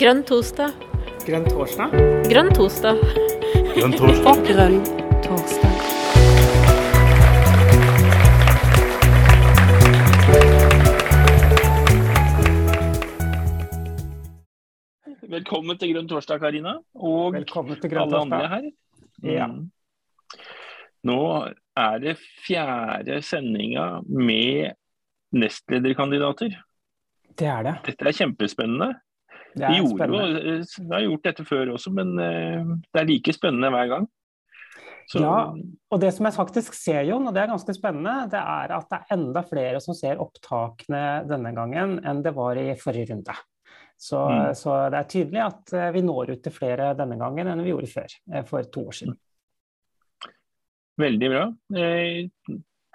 Grønn torsdag. Grønn torsdag? Grønn torsdag. Grønn torsdag. Grønn torsdag. Velkommen til Grønn torsdag, Karina. Og Velkommen til Grønn alle andre torsdag. her. Ja. Mm. Nå er det fjerde sendinga med nestlederkandidater. Det er det. Dette er kjempespennende. Det Vi, er gjorde, jo- vi har gjort dette før også, men eh, det er like spennende hver gang. Så, Ja. Og det som jeg faktisk ser, Jon, og det er ganske spennende, det er at det er enda flere som ser opptakene denne gangen enn det var i forrige runde. Så, Mm. så det er tydelig at eh, vi når ut til flere denne gangen enn vi gjorde før, eh, for to år siden. Veldig bra. Eh,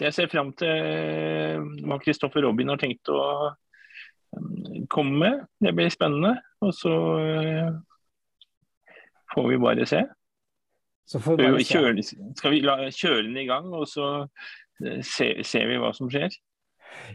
Jeg ser fram til eh, hva Kristoffer Robin har tenkt å eh, komme med. Det blir spennende. Og så eh, får vi bare se. Så får vi Skal bare se. kjøre, skal vi la, kjøre den i gang, og så eh, se, ser vi hva som skjer?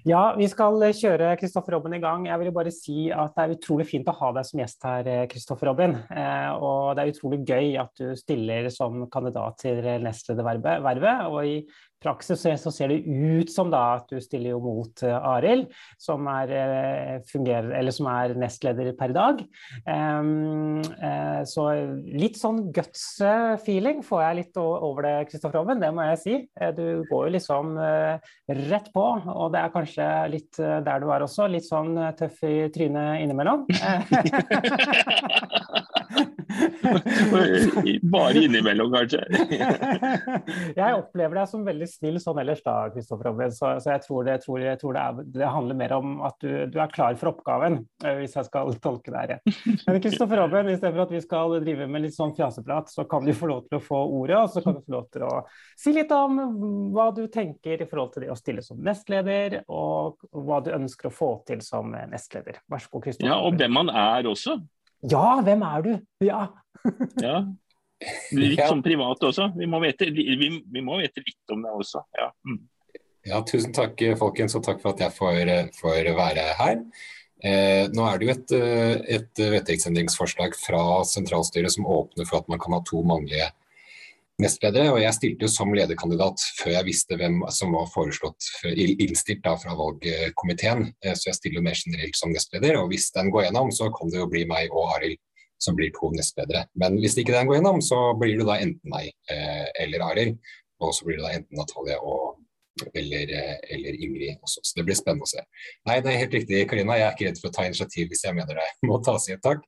Ja, vi skal eh, kjøre Kristoffer Robin i gang. Jeg vil bare si at det er utrolig fint å ha deg som gjest her, Kristoffer Robin. Eh, og det er utrolig gøy at du stiller som kandidat til nestledervervet. vervet, Og i praksis så- ser det ut som da at du stiller jo mot eh, Arild, som eh, som er nestleder per dag. Eh, så litt sånn guts-feeling får jeg litt over det, Kristoffer Robin, det må jeg si. Du går jo liksom rett på, og det er kanskje litt der du er også, litt sånn tøff i trynet innimellom. Bare innimellom, kanskje. jeg opplever deg som veldig snill sånn ellers da, Kristoffer så, så jeg tror, det, jeg tror, jeg tror det, er, det handler mer om at du, du er klar for oppgaven, eh, hvis jeg skal tolke deg rett. Men Kristoffer Robin, i stedet for at vi skal drive med litt sånn fjaseprat, så kan du få lov til å få ordet, og så kan du få lov til å si litt om hva du tenker i forhold til det å stille som nestleder, og hva du ønsker å få til som nestleder. Vær så god, Kristoffer. Ja, og hvem han er også. Ja, hvem er du? Ja. Ja. Litt sånn privat også. Vi må vite, vi, vi må vite litt om det også. Ja. Mm. Ja, tusen takk folkens, og takk for at jeg får, får være her. Eh, nå er det jo et, eh, et vedtektsendringsforslag fra sentralstyret som åpner for at man kan ha to mannlige nestledere. og Jeg stilte jo som lederkandidat før jeg visste hvem som var foreslått innstilt da, fra valgkomiteen. Eh, så jeg stiller mer generelt som nestleder. og Hvis den går gjennom, så kan det jo bli meg og Arild som blir to nestledere. Men hvis ikke den går gjennom, så blir det da enten meg eh, eller Arild. Og så blir det da enten Natalie og eller, eh, eller Ingrid også. Så det blir spennende å se. Nei, det er helt riktig, Karina. Jeg er ikke redd for å ta initiativ hvis jeg mener det må tas i et tak.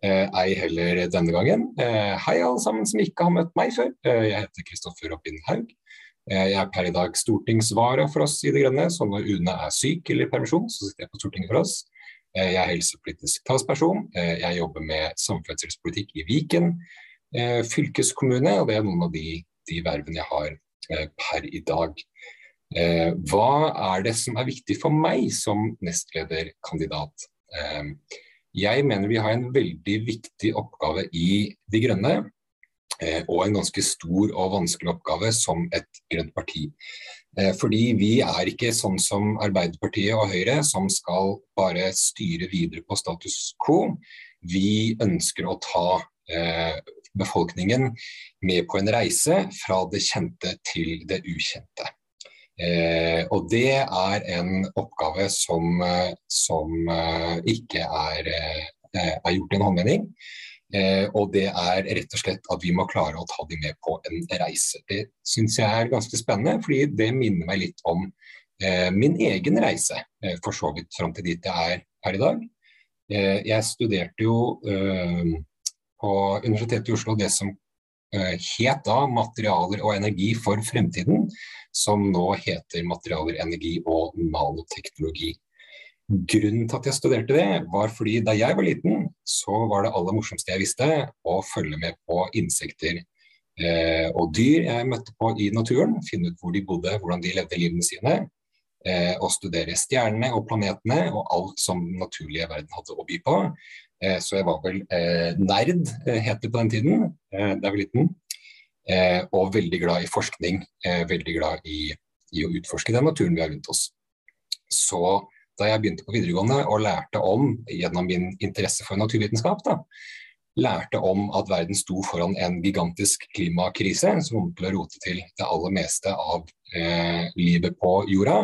Eh, ei heller denne gangen. Eh, hei, alle sammen som ikke har møtt meg før. Eh, jeg heter Kristoffer Robin Haug. Jeg er per i dag stortingsvara for oss i Det Grønne, så når Une er syk eller i permisjon, så sitter jeg på Stortinget for oss. Jeg er helsepolitisk talsperson. Jeg jobber med samferdselspolitikk i Viken fylkeskommune, og det er noen av de, de vervene jeg har per i dag. Hva er det som er viktig for meg som nestlederkandidat? Eh, jeg mener vi har en veldig viktig oppgave i De Grønne, eh, og en ganske stor og vanskelig oppgave som et grønt parti. Eh, fordi vi er ikke sånn som Arbeiderpartiet og Høyre, som skal bare styre videre på status quo. Vi ønsker å ta eh, befolkningen med på en reise fra det kjente til det ukjente. Eh, og det er en oppgave som, eh, som eh, ikke er, eh, er gjort i en håndvending. Eh, og det er rett og slett at vi må klare å ta de med på en reise. Det syns jeg er ganske spennende, fordi det minner meg litt om eh, min egen reise, for så vidt fram til dit jeg er her i dag. Jeg studerte jo på Universitetet i Oslo det som het da Materialer og energi for fremtiden, som nå heter Materialer, energi og nanoteknologi. Grunnen til at jeg studerte det, var fordi da jeg var liten, så var det aller morsomste jeg visste å følge med på insekter eh, og dyr jeg møtte på i naturen. Finne ut hvor de bodde, hvordan de levde livene sine. Eh, og studere stjernene og planetene og alt som den naturlige verden hadde å by på. Eh, så jeg var vel eh, nerd, eh, het det på den tiden, da jeg var liten. Og veldig glad i forskning. Veldig glad i, i å utforske den naturen vi har rundt oss. Så da jeg begynte på videregående og lærte om, gjennom min interesse for naturvitenskap, da, lærte om at verden sto foran en gigantisk klimakrise som kom til å rote til det aller meste av eh, livet på jorda,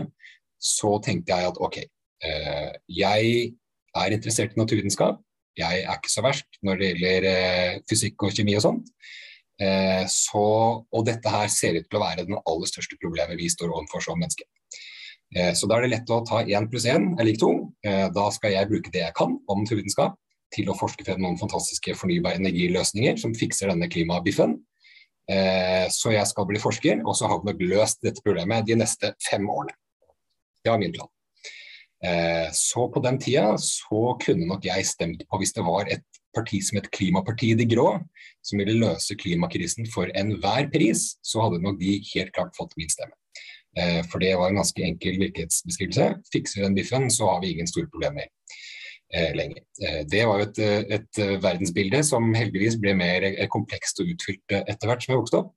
så tenkte jeg at ok, eh, jeg er interessert i naturvitenskap. Jeg er ikke så verst når det gjelder eh, fysikk og kjemi og sånt. Eh, så, og dette her ser ut til å være den aller største problemet vi står overfor som mennesker. Eh, så da er det lett å ta én pluss én er lik to. Eh, da skal jeg bruke det jeg kan om naturvitenskap til å forske frem noen fantastiske fornybare energiløsninger som fikser denne klimabiffen. Eh, så jeg skal bli forsker, og så har vi nok løst dette problemet de neste fem årene. Det var min plan. Eh, så på den tida så kunne nok jeg stemt på hvis det var et parti som het Klimapartiet De Grå, som ville løse klimakrisen for enhver pris, så hadde nok de helt klart fått min stemme. Eh, for det var en ganske enkel virkelighetsbeskrivelse. Fikser vi den biffen, så har vi ingen store problemer eh, lenger. Det var jo et, et, verdensbilde som heldigvis ble mer komplekst og utfylt etter hvert som jeg vokste opp.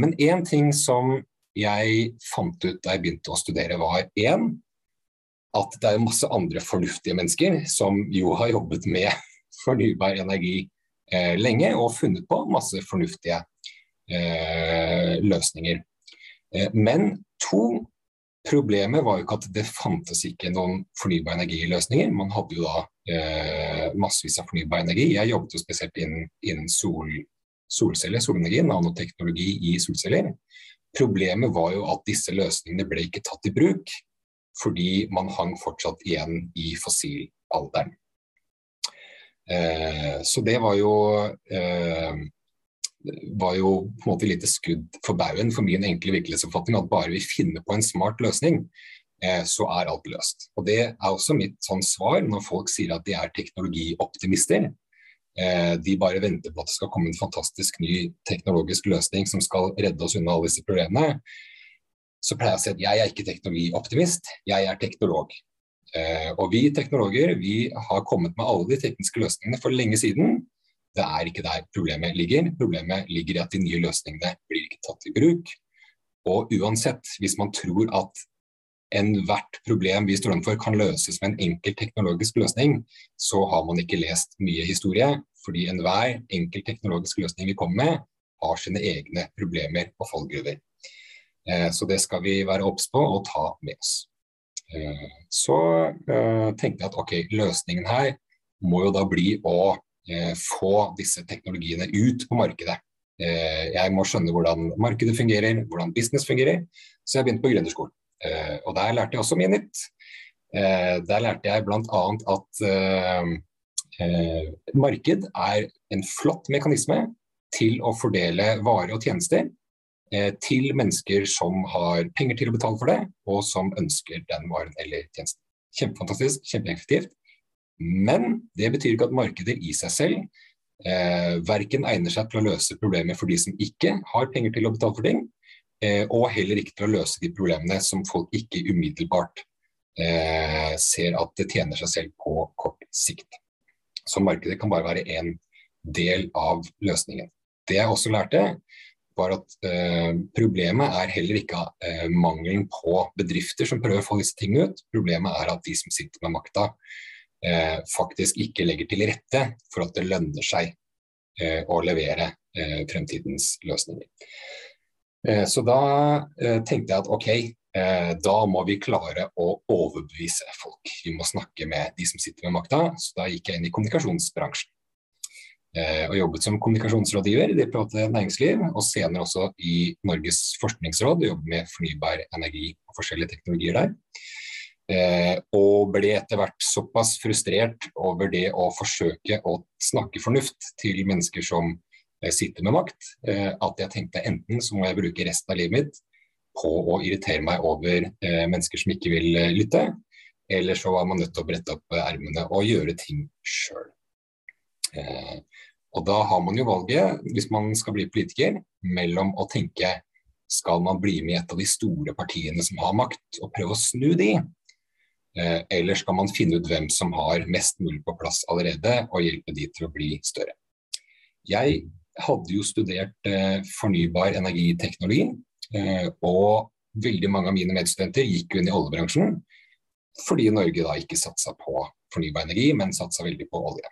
Men én ting som jeg fant ut da jeg begynte å studere, var én at det er masse andre fornuftige mennesker som jo har jobbet med fornybar energi eh, lenge og funnet på masse fornuftige eh, løsninger. Eh, men to, problemet var jo ikke at det fantes ikke noen fornybar energiløsninger. Man hadde jo da eh, massevis av fornybar energi. Jeg jobbet jo spesielt innen, innen sol, solceller, solenergi, nanoteknologi i solceller. Problemet var jo at disse løsningene ble ikke tatt i bruk fordi man hang fortsatt igjen i fossilalderen. Eh, så det var jo eh, var jo på en måte lite skudd for baugen for min enkle virkelighetsoppfatning at bare vi finner på en smart løsning, eh, så er alt løst. Og Det er også mitt sånn svar når folk sier at de er teknologioptimister. Eh, de bare venter på at det skal komme en fantastisk ny teknologisk løsning som skal redde oss unna alle disse problemene så pleier jeg å si at jeg er ikke teknologioptimist, jeg er teknolog. Eh, og vi teknologer vi har kommet med alle de tekniske løsningene for lenge siden. Det er ikke der problemet ligger. Problemet ligger i at de nye løsningene blir ikke tatt i bruk. Og uansett, hvis man tror at enhvert problem vi står overfor kan løses med en enkel teknologisk løsning, så har man ikke lest mye historie. Fordi enhver enkel teknologisk løsning vi kommer med, har sine egne problemer og fallgruver. Eh, så det skal vi være obs på og ta med oss. Eh, så eh, tenkte jeg at ok, løsningen her må jo da bli å få disse teknologiene ut på markedet. Jeg må skjønne hvordan markedet fungerer, hvordan business fungerer. Så jeg begynte på gründerskolen. Og der lærte jeg også mye nytt. Der lærte jeg bl.a. at marked er en flott mekanisme til å fordele varer og tjenester til mennesker som har penger til å betale for det, og som ønsker den varen eller tjenesten. Kjempefantastisk, kjempeeffektivt. Men det betyr ikke at markedet i seg selv eh, verken egner seg til å løse problemer for de som ikke har penger til å betale for ting, eh, og heller ikke til å løse de problemene som folk ikke umiddelbart eh, ser at det tjener seg selv på kort sikt. Så markedet kan bare være en del av løsningen. Det jeg også lærte, var at eh, problemet er heller ikke eh, mangelen på bedrifter som prøver å få disse tingene ut. Problemet er at de som sitter med makta, eh, faktisk ikke legger til rette for at det lønner seg eh, å levere eh, fremtidens løsninger. Eh, så da tenkte jeg at ok, da må vi klare å overbevise folk. Vi må snakke med de som sitter med makta. Så da gikk jeg inn i kommunikasjonsbransjen. Eh, og jobbet som kommunikasjonsrådgiver i private næringsliv, og senere også i Norges forskningsråd, jobbet med fornybar energi og forskjellige teknologier der. Eh, og ble etter hvert såpass frustrert over det å forsøke å snakke fornuft til mennesker som eh, sitter med makt, at jeg tenkte enten så må jeg bruke resten av livet mitt på å irritere meg over mennesker som ikke vil lytte, eller så var man nødt til å brette opp ermene og gjøre ting sjøl. Og da har man jo valget, hvis man skal bli politiker, mellom å tenke skal man bli med i et av de store partiene som har makt, og prøve å snu de? Eh, eller skal man finne ut hvem som har mest mulig på plass allerede, og hjelpe de til å bli større? Jeg hadde jo studert eh, fornybar energiteknologi, eh, og veldig mange av mine medstudenter gikk jo inn i oljebransjen. fordi Norge da ikke satsa på fornybar energi, men satsa veldig på olje.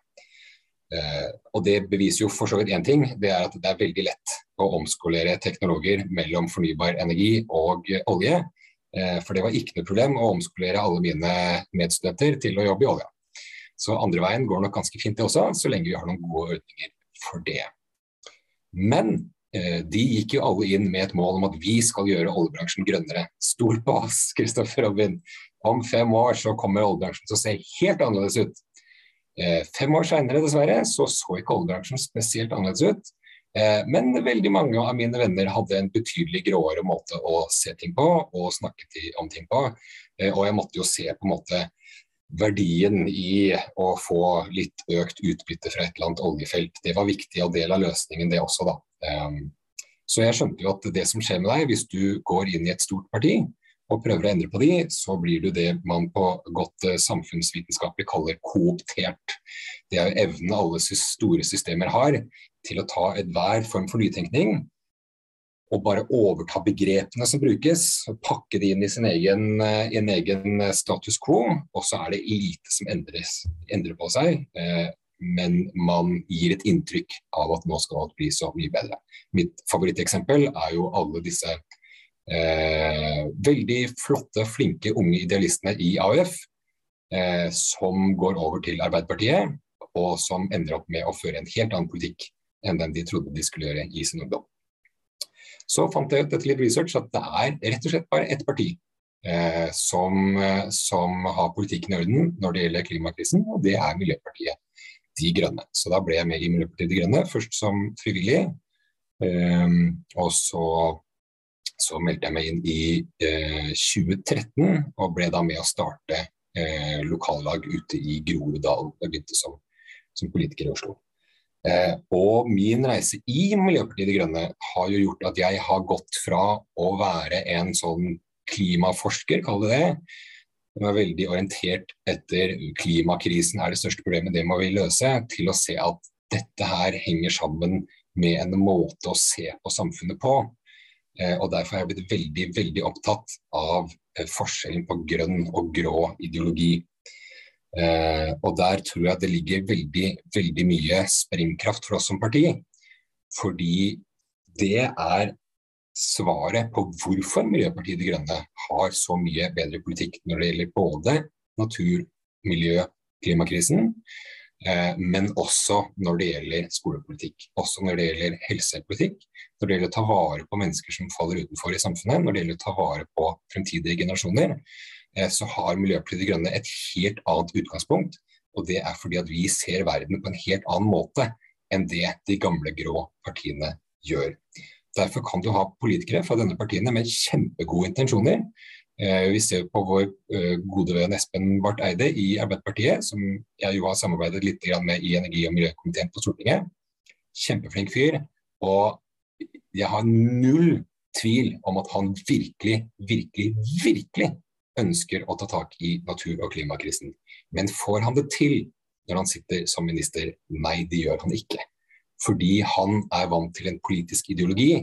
Eh, og Det beviser jo for så vidt én ting, det er at det er veldig lett å omskolere teknologer mellom fornybar energi og olje. Eh, for det var ikke noe problem å omskolere alle mine medstudenter til å jobbe i olja. Så andre veien går nok ganske fint det også, så lenge vi har noen gode ordninger for det. Men eh, de gikk jo alle inn med et mål om at vi skal gjøre oljebransjen grønnere. Stol på oss, Kristoffer Robin. Om fem år så kommer oljebransjen til å se helt annerledes ut. Eh, fem år seinere, dessverre, så så ikke oljebransjen spesielt annerledes ut. Eh, men veldig mange av mine venner hadde en betydelig gråere måte å se ting på og snakke om ting på. Eh, og jeg måtte jo se på en måte verdien i å få litt økt utbytte fra et eller annet oljefelt. Det var viktig og del av løsningen, det også, da. Så jeg skjønte jo at det som skjer med deg hvis du går inn i et stort parti, og prøver å endre på de, så blir du det man på godt uh, samfunnsvitenskapelig kaller kooptert. Det er jo evnen alle store systemer har til å ta enhver form for nytenkning og bare overta begrepene som brukes, og pakke de inn i sin egen, i en egen status quo, og så er det lite som endres, endrer på seg. Men man gir et inntrykk av at nå skal alt bli så mye bedre. Mitt favoritteksempel er jo alle disse eh, veldig flotte, flinke unge idealistene i AUF eh, som går over til Arbeiderpartiet, og som ender opp med å føre en helt annen politikk enn den de trodde de skulle gjøre i sin ungdom. Så fant jeg ut etter litt research at det er rett og slett bare ett parti eh, som, som, har politikken i orden når det gjelder klimakrisen, og det er Miljøpartiet De Grønne. Så da ble jeg med i Miljøpartiet De Grønne, først som frivillig, eh, og så så meldte jeg meg inn i eh, 2013 og ble da med å starte eh, lokallag ute i Groruddalen. Jeg begynte som, som, politiker i Oslo. Eh, og min reise i Miljøpartiet De Grønne har jo gjort at jeg har gått fra å være en sånn klimaforsker, kall det det, som er veldig orientert etter klimakrisen er det største problemet, det må vi løse, til å se at dette her henger sammen med en måte å se på samfunnet på. Eh, og Derfor har jeg blitt veldig veldig opptatt av eh, forskjellen på grønn og grå ideologi. Eh, og Der tror jeg det ligger veldig, veldig mye sprengkraft for oss som parti. Fordi det er svaret på hvorfor Miljøpartiet De Grønne har så mye bedre politikk når det gjelder både natur, miljø, klimakrisen, men også når det gjelder skolepolitikk. Også når det gjelder helsepolitikk. Når det gjelder å ta vare på mennesker som faller utenfor i samfunnet. Når det gjelder å ta vare på fremtidige generasjoner. Eh, så har Miljøpartiet De Grønne et helt annet utgangspunkt. Og det er fordi at vi ser verden på en helt annen måte enn det de gamle grå partiene gjør. Derfor kan du ha politikere fra denne partiene med kjempegode intensjoner, Eh, vi ser på vår eh, gode venn Espen Barth Eide i Arbeiderpartiet, som jeg jo har samarbeidet litt med i energi- og miljøkomiteen på Stortinget. Kjempeflink fyr. Og jeg har null tvil om at han virkelig, virkelig, virkelig ønsker å ta tak i natur- og klimakrisen. Men får han det til når han sitter som minister? Nei, det gjør han ikke. Fordi han er vant til en politisk ideologi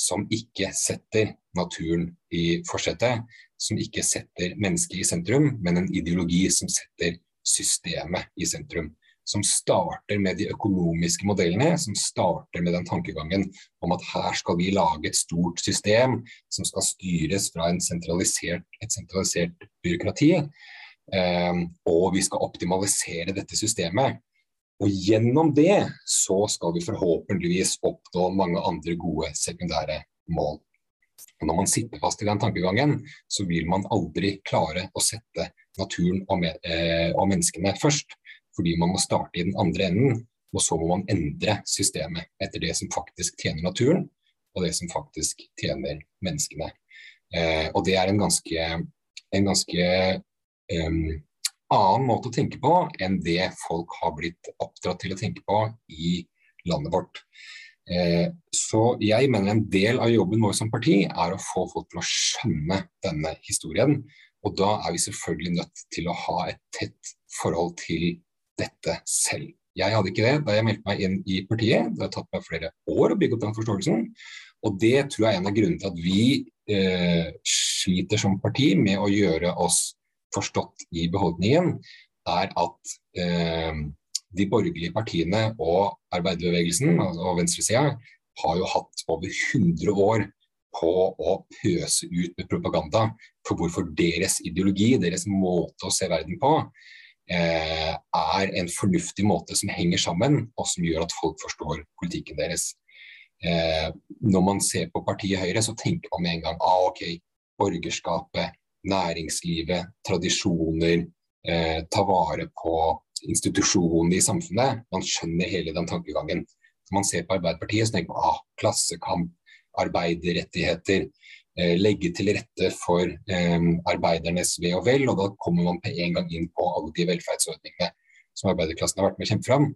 som ikke setter naturen i forsetet, som ikke setter mennesket i sentrum, men en ideologi som setter systemet i sentrum. Som starter med de økonomiske modellene, som starter med den tankegangen om at her skal vi lage et stort system som skal styres fra sentralisert, et sentralisert byråkrati. Um, og vi skal optimalisere dette systemet. Og gjennom det så skal vi forhåpentligvis oppnå mange andre gode sekundære mål. Og Når man sitter fast i den tankegangen, så vil man aldri klare å sette naturen og, med, eh, og menneskene først. Fordi man må starte i den andre enden, og så må man endre systemet etter det som faktisk tjener naturen, og det som faktisk tjener menneskene. Eh, og det er en ganske, en ganske um, annen måte å tenke på enn det folk har blitt oppdratt til å tenke på i landet vårt. Eh, så jeg mener en del av jobben vår som parti er å få folk til å skjønne denne historien. Og da er vi selvfølgelig nødt til å ha et tett forhold til dette selv. Jeg hadde ikke det da jeg meldte meg inn i partiet. Det har tatt meg flere år å bygge opp den forståelsen. Og det tror jeg er en av grunnene til at vi eh, sliter som parti med å gjøre oss forstått i beholdningen, er at eh, de borgerlige partiene og arbeiderbevegelsen og venstresida har jo hatt over 100 år på å pøse ut med propaganda for hvorfor deres ideologi, deres måte å se verden på, eh, er en fornuftig måte som henger sammen, og som gjør at folk forstår politikken deres. Eh, når man ser på partiet Høyre, så tenker man med en gang ah, ok, borgerskapet, næringslivet, tradisjoner, eh, ta vare på institusjonene i samfunnet. Man skjønner hele den tankegangen. Når man ser på Arbeiderpartiet, så tenker man ah, klassekamp, arbeiderrettigheter, eh, legge til rette for eh, arbeidernes ve og vel. Og da kommer man på en gang inn på alle de velferdsordningene som arbeiderklassen har vært med å kjempe fram.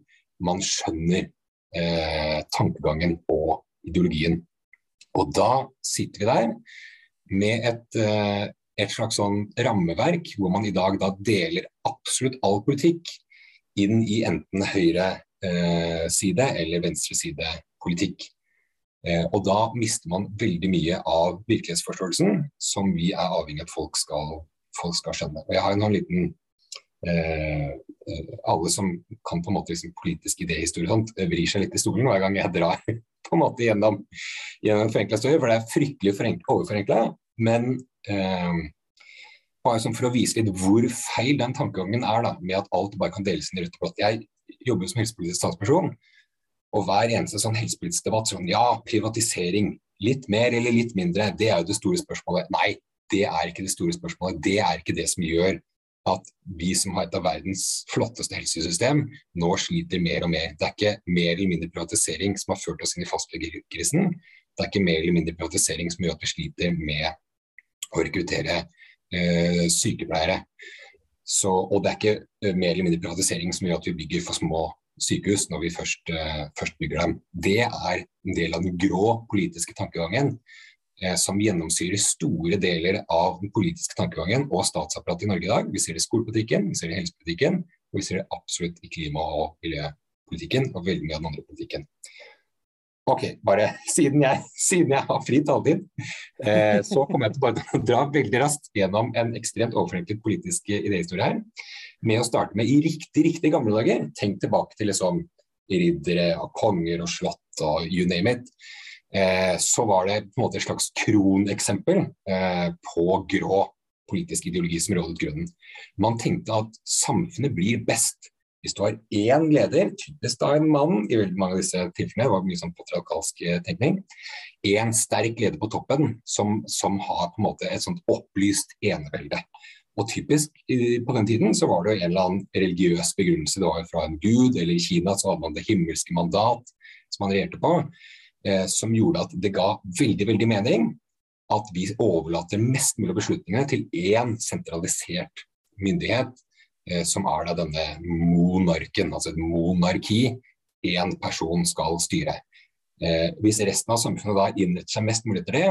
Man skjønner eh, tankegangen og ideologien. Og da sitter vi der med et, eh, et slags sånn rammeverk hvor man i dag da deler absolutt all politikk inn i enten høyre eh, side eller venstre side politikk. Eh, og da mister man veldig mye av virkelighetsforståelsen som vi er avhengig av at folk skal, folk skal skjønne. Og jeg har en liten eh, eh, Alle som kan på en måte liksom politisk idéhistorie sånt, eh, vrir seg litt i stolen hver gang jeg drar på en måte gjennom, gjennom en forenkla historie, for det er fryktelig overforenkla. Men bare sånn for å vise litt hvor feil den tankegangen er, da, med at alt bare kan deles inn i rødt og blått. Jeg jobber som helsepolitisk statsperson, og hver eneste sånn helsepolitisk debatt sånn ja, privatisering. Litt mer eller litt mindre, det er jo det store spørsmålet. Nei, det er ikke det store spørsmålet. Det er ikke det som gjør at vi som har et av verdens flotteste helsesystem, nå sliter mer og mer. Det er ikke mer eller mindre privatisering som har ført oss inn i fastlegekrisen. Det er ikke mer eller mindre privatisering som gjør at vi sliter med å rekruttere eh, sykepleiere. Så, og det er ikke eh, mer eller mindre privatisering som gjør at vi bygger for små sykehus når vi først, eh, først bygger dem. Det er en del av den grå politiske tankegangen eh, som gjennomsyrer store deler av den politiske tankegangen og statsapparatet i Norge i dag. Vi ser det i skolepolitikken, vi ser det i helsepolitikken, og vi ser det absolutt i klima- og miljøpolitikken og veldig mye av den andre politikken. Ok, bare siden jeg, siden jeg har fri taletid, eh, så kommer jeg til bare å dra veldig raskt gjennom en ekstremt overforenklet politisk idéhistorie her. Med å starte med i riktig, riktig gamle dager. Tenk tilbake til liksom riddere og konger og slott og you name it. Eh, så var det på en måte et slags kroneksempel eh, på grå politisk ideologi som rådet grunnen. Man tenkte at samfunnet blir best hvis du har én leder, typisk da en mann i veldig mange av disse tilfellene, var mye sånn patriarkalsk eh, tenkning, én sterk leder på toppen som, som, har på en måte et sånt opplyst enevelde. Og typisk på den tiden så var det jo en eller annen religiøs begrunnelse. Det var jo fra en gud, eller i Kina så hadde man det himmelske mandat som man regjerte på, eh, som gjorde at det ga veldig, veldig mening at vi overlater mest mulig beslutningene til én sentralisert myndighet Eh, som er da denne monarken, altså et monarki. Én person skal styre. Eh, hvis resten av samfunnet da innretter seg mest mulig etter det,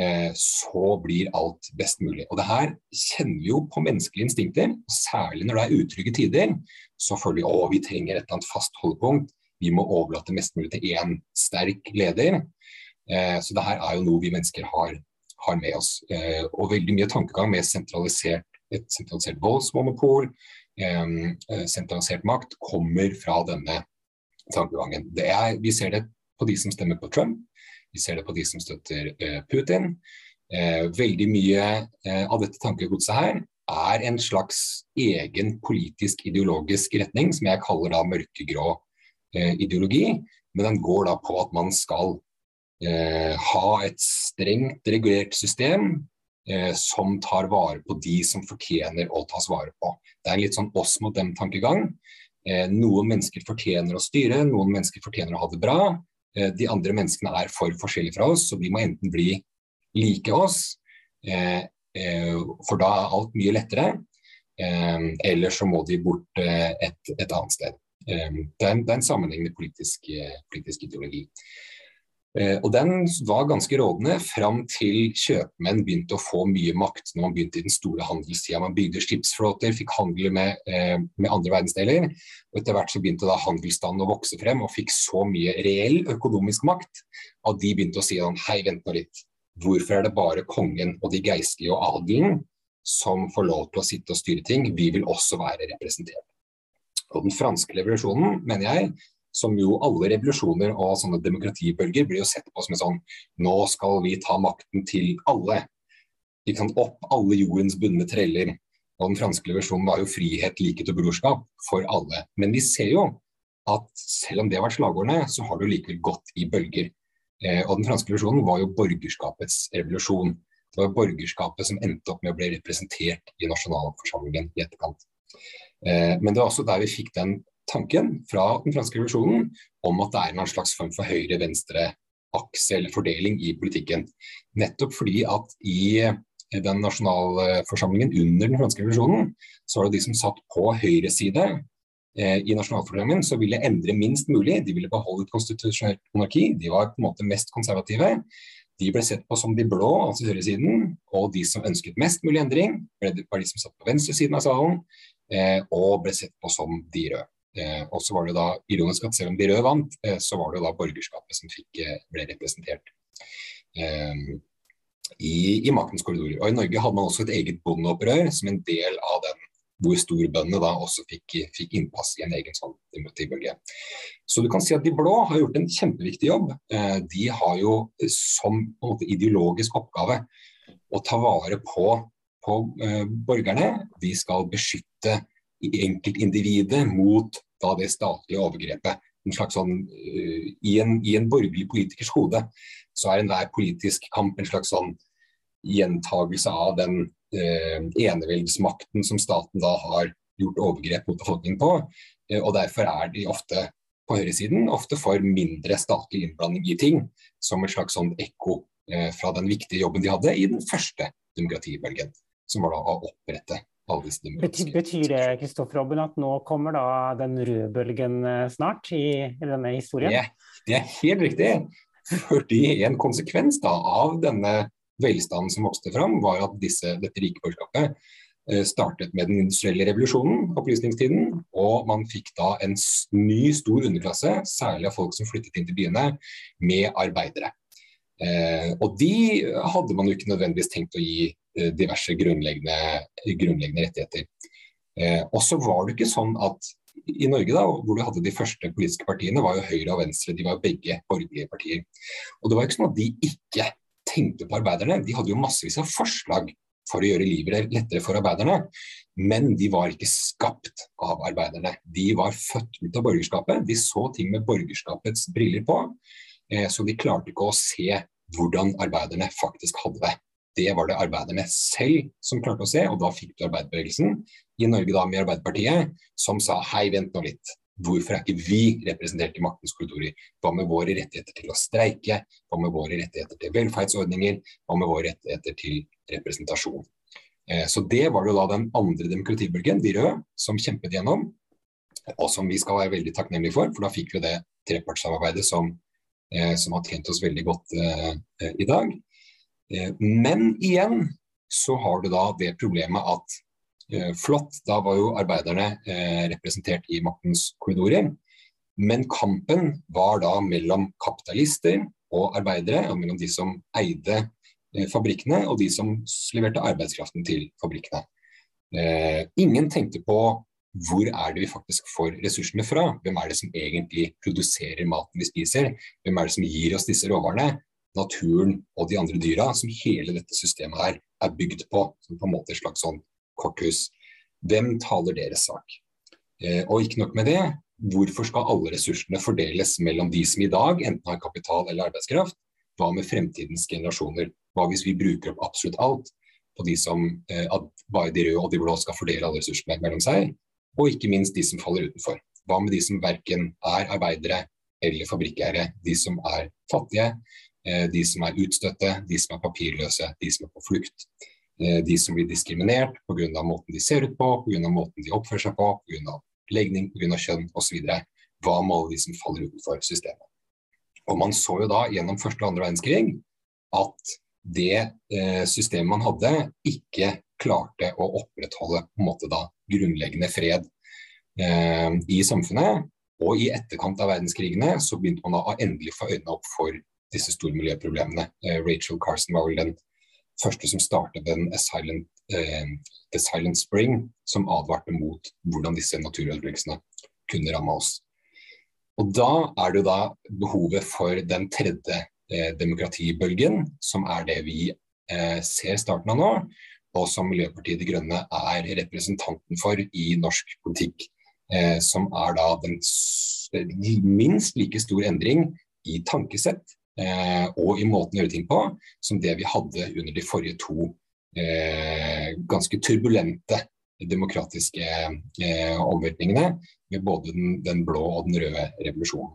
eh, så blir alt best mulig. Og det her kjenner vi jo på menneskelige instinkter. Særlig når det er utrygge tider. Så føler vi at vi trenger et eller annet fast holdepunkt. Vi må overlate mest mulig til én sterk leder. Så det her er jo noe vi mennesker har, har med oss. Og veldig mye tankegang med sentralisert et sentralisert voldsmonopol, eh, sentralisert makt, kommer fra denne tankegangen. Vi ser det på de som stemmer på Trump, vi ser det på de som støtter eh, Putin. Eh, veldig mye av dette tankegodset her er en slags egen politisk ideologisk retning, som jeg kaller da mørkegrå ideologi. Men den går da på at man skal ha et strengt regulert system eh, som tar vare på de som fortjener å tas vare på. Det er en litt sånn oss mot dem-tankegang. Eh, noen mennesker fortjener å styre, noen mennesker fortjener å ha det bra. Eh, de andre menneskene er for forskjellige fra oss, så de må enten bli like oss, eh, eh, for da er alt mye lettere. Eh, eller så må de bort et, et, annet sted. Det er, en, det er en sammenhengende politisk, politisk ideologi. Eh, og den var ganske rådende fram til kjøpmenn begynte å få mye makt når man begynte i den store handelstida. Man bygde skipsflåter, fikk handle med, eh, med, andre verdensdeler. og Etter hvert så begynte da handelsstanden å vokse frem og fikk så mye reell økonomisk makt at de begynte å si sånn hei, vent nå litt. Hvorfor er det bare kongen og de geistlige og adelen som får lov til å sitte og styre ting. Vi vil også være representert. Og Den franske revolusjonen, mener jeg, som jo alle revolusjoner og sånne demokratibølger blir jo sett på som en sånn Nå skal vi ta makten til alle. Vi kan opp alle jordens bundne treller. Og den franske revolusjonen var jo frihet, likhet og brorskap for alle. Men vi ser jo at selv om det har vært slagordene, så har det jo likevel gått i bølger. Eh, og den franske revolusjonen var jo borgerskapets revolusjon. Det var borgerskapet som endte opp med å bli representert i nasjonalforsamlingen i etterkant. Eh, men det var også der vi fikk den tanken fra den franske revolusjonen om at det er en slags form for høyre-venstre-akse eller fordeling i politikken. Nettopp fordi at i den nasjonalforsamlingen under den franske revolusjonen, så var det de som satt på høyre side eh, i nasjonalforsamlingen, som ville endre minst mulig. De ville beholde et konstitusjonelt monarki. De var på en måte mest konservative. De ble sett på som de blå, altså høyresiden, og de som ønsket mest mulig endring, var de som satt på venstresiden av salen, eh, og ble sett på som de røde. Eh, og så var det da ironisk at selv om røde vant, eh, så var det da borgerskapet som fikk, eh, ble representert i, i, maktens korridorer. Og I Norge hadde man også et eget bondeopprør som en del av den hvor storbøndene da også fikk, fikk, innpass i en egen sånn demokratibølge. Så du kan si at de blå har gjort en kjempeviktig jobb. De har jo som måte, ideologisk oppgave å ta vare på, på borgerne. De skal beskytte enkeltindividet mot da det statlige overgrepet. En slags sånn, uh, i, en, I en borgerlig politikers hode så er enhver politisk kamp en slags sånn gjentagelse av den uh, eneveldsmakten som staten da har gjort overgrep mot befolkningen på. Uh, og Derfor er de ofte på høyresiden ofte for mindre statlig innblanding i ting, som et slags sånn ekko fra den viktige jobben de hadde i den første demokratibølgen, som var da å opprette Betyr, betyr det Kristoffer Robben, at nå kommer da den røde bølgen eh, snart i, i denne historien? Det, det, er helt riktig. Fordi en konsekvens da, av denne velstanden som vokste fram, var at disse, dette rike borgerskapet eh, startet med den industrielle revolusjonen, opplysningstiden, og man fikk da en ny, stor underklasse, særlig av folk som flyttet inn til byene, med arbeidere. Eh, og de hadde man jo ikke nødvendigvis tenkt å gi diverse grunnleggende, grunnleggende rettigheter. Eh, og så var det ikke sånn at i Norge, da, hvor du hadde de første politiske partiene, var jo Høyre og Venstre. De var begge borgerlige partier. Og det var ikke sånn at de ikke tenkte på arbeiderne. De hadde jo massevis av forslag for å gjøre livet lettere for arbeiderne. Men de var ikke skapt av arbeiderne. De var født ut av borgerskapet. De så ting med borgerskapets briller på. Eh, så de klarte ikke å se hvordan arbeiderne faktisk hadde det det var det arbeiderne selv som klarte å se, og da fikk du arbeiderbevegelsen, i Norge da med Arbeiderpartiet, som sa hei, vent nå litt. Hvorfor er ikke vi representert i maktens korridorer? Hva med våre rettigheter til å streike? Hva med våre rettigheter til velferdsordninger? Hva med våre rettigheter til representasjon? Eh, så det var jo da den andre demokratibølgen, de røde, som kjempet gjennom. Og som vi skal være veldig takknemlige for, for da fikk vi det trepartssamarbeidet som, eh, som har tjent oss veldig godt eh, i dag. Eh, men igjen så har du da det problemet at eh, flott, da var jo arbeiderne eh, representert i maktens korridorer. Men kampen var da mellom kapitalister og arbeidere, og mellom de som eide fabrikkene og de som leverte arbeidskraften til fabrikkene. ingen tenkte på hvor er det vi faktisk får ressursene fra? Hvem er det som egentlig produserer maten vi spiser? Hvem er det som gir oss disse råvarene? Naturen og de andre dyra som hele dette systemet her er bygd på. Som på en måte et slags sånn korthus. Hvem taler deres sak? Eh, og ikke nok med det, hvorfor skal alle ressursene fordeles mellom de som i dag enten har kapital eller arbeidskraft? Hva med fremtidens generasjoner? Hva hvis vi bruker opp absolutt alt på de som eh, bare de røde og de blå skal fordele alle ressursene mellom seg? Og ikke minst de som faller utenfor. Hva med de som verken er arbeidere eller fabrikkeiere? De som er fattige, de som er utstøtte, de som er papirløse, de som er på flukt. Eh, de som blir diskriminert pga. måten de ser ut på, pga. måten de oppfører seg på, pga. legning, pga. kjønn osv. Hva med alle de som faller utenfor systemet? Og Man så jo da gjennom første og andre verdenskrig at det eh, systemet man hadde, ikke klarte å opprettholde på en måte da grunnleggende fred eh, i samfunnet. Og i etterkant av verdenskrigene så begynte man da å endelig få øynene opp for disse store miljøproblemene. Eh, Rachel Carson var vel den første som startet den Silent eh, The Silent Spring, som advarte mot hvordan disse naturødeleggelsene kunne ramme oss. Og Da er det jo da behovet for den tredje eh, demokratibølgen, som er det vi eh, ser starten av nå, og som Miljøpartiet De Grønne er representanten for i norsk politikk. Eh, som er da den minst like stor endring i tankesett og i måten å gjøre ting på, som det vi hadde under de forrige to eh, ganske turbulente demokratiske eh, omveltningene med både den, den, blå og den røde revolusjonen.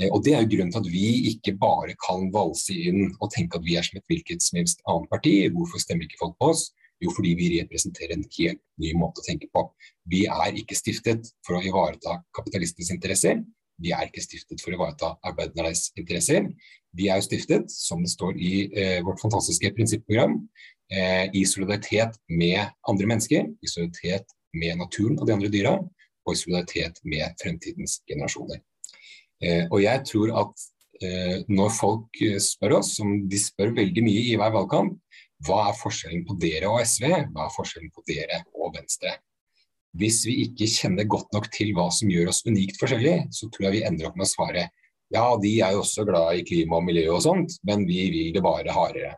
Eh, og Det er jo grunnen til at vi ikke bare kan valse inn og tenke at vi er som et hvilket som helst annet parti. Hvorfor stemmer ikke folk på oss? Jo, fordi vi representerer en helt ny måte å tenke på. Vi er ikke stiftet for å ivareta kapitalistenes interesser. Vi er ikke stiftet for å ivareta arbeidernes interesser. Vi er jo stiftet, som det står i eh, vårt fantastiske prinsipprogram, eh, i solidaritet med andre mennesker, i solidaritet med naturen og de andre dyra, og i solidaritet med fremtidens generasjoner. Eh, og jeg tror at eh, når folk eh, spør oss, som de spør veldig mye i hver valgkamp, hva er forskjellen på dere og SV, hva er forskjellen på dere og Venstre? Hvis vi ikke kjenner godt nok til hva som gjør oss unikt forskjellig, så tror jeg vi ender opp med å svare ja, de er jo også glad i klima og miljø og sånt, men vi vil det bare hardere.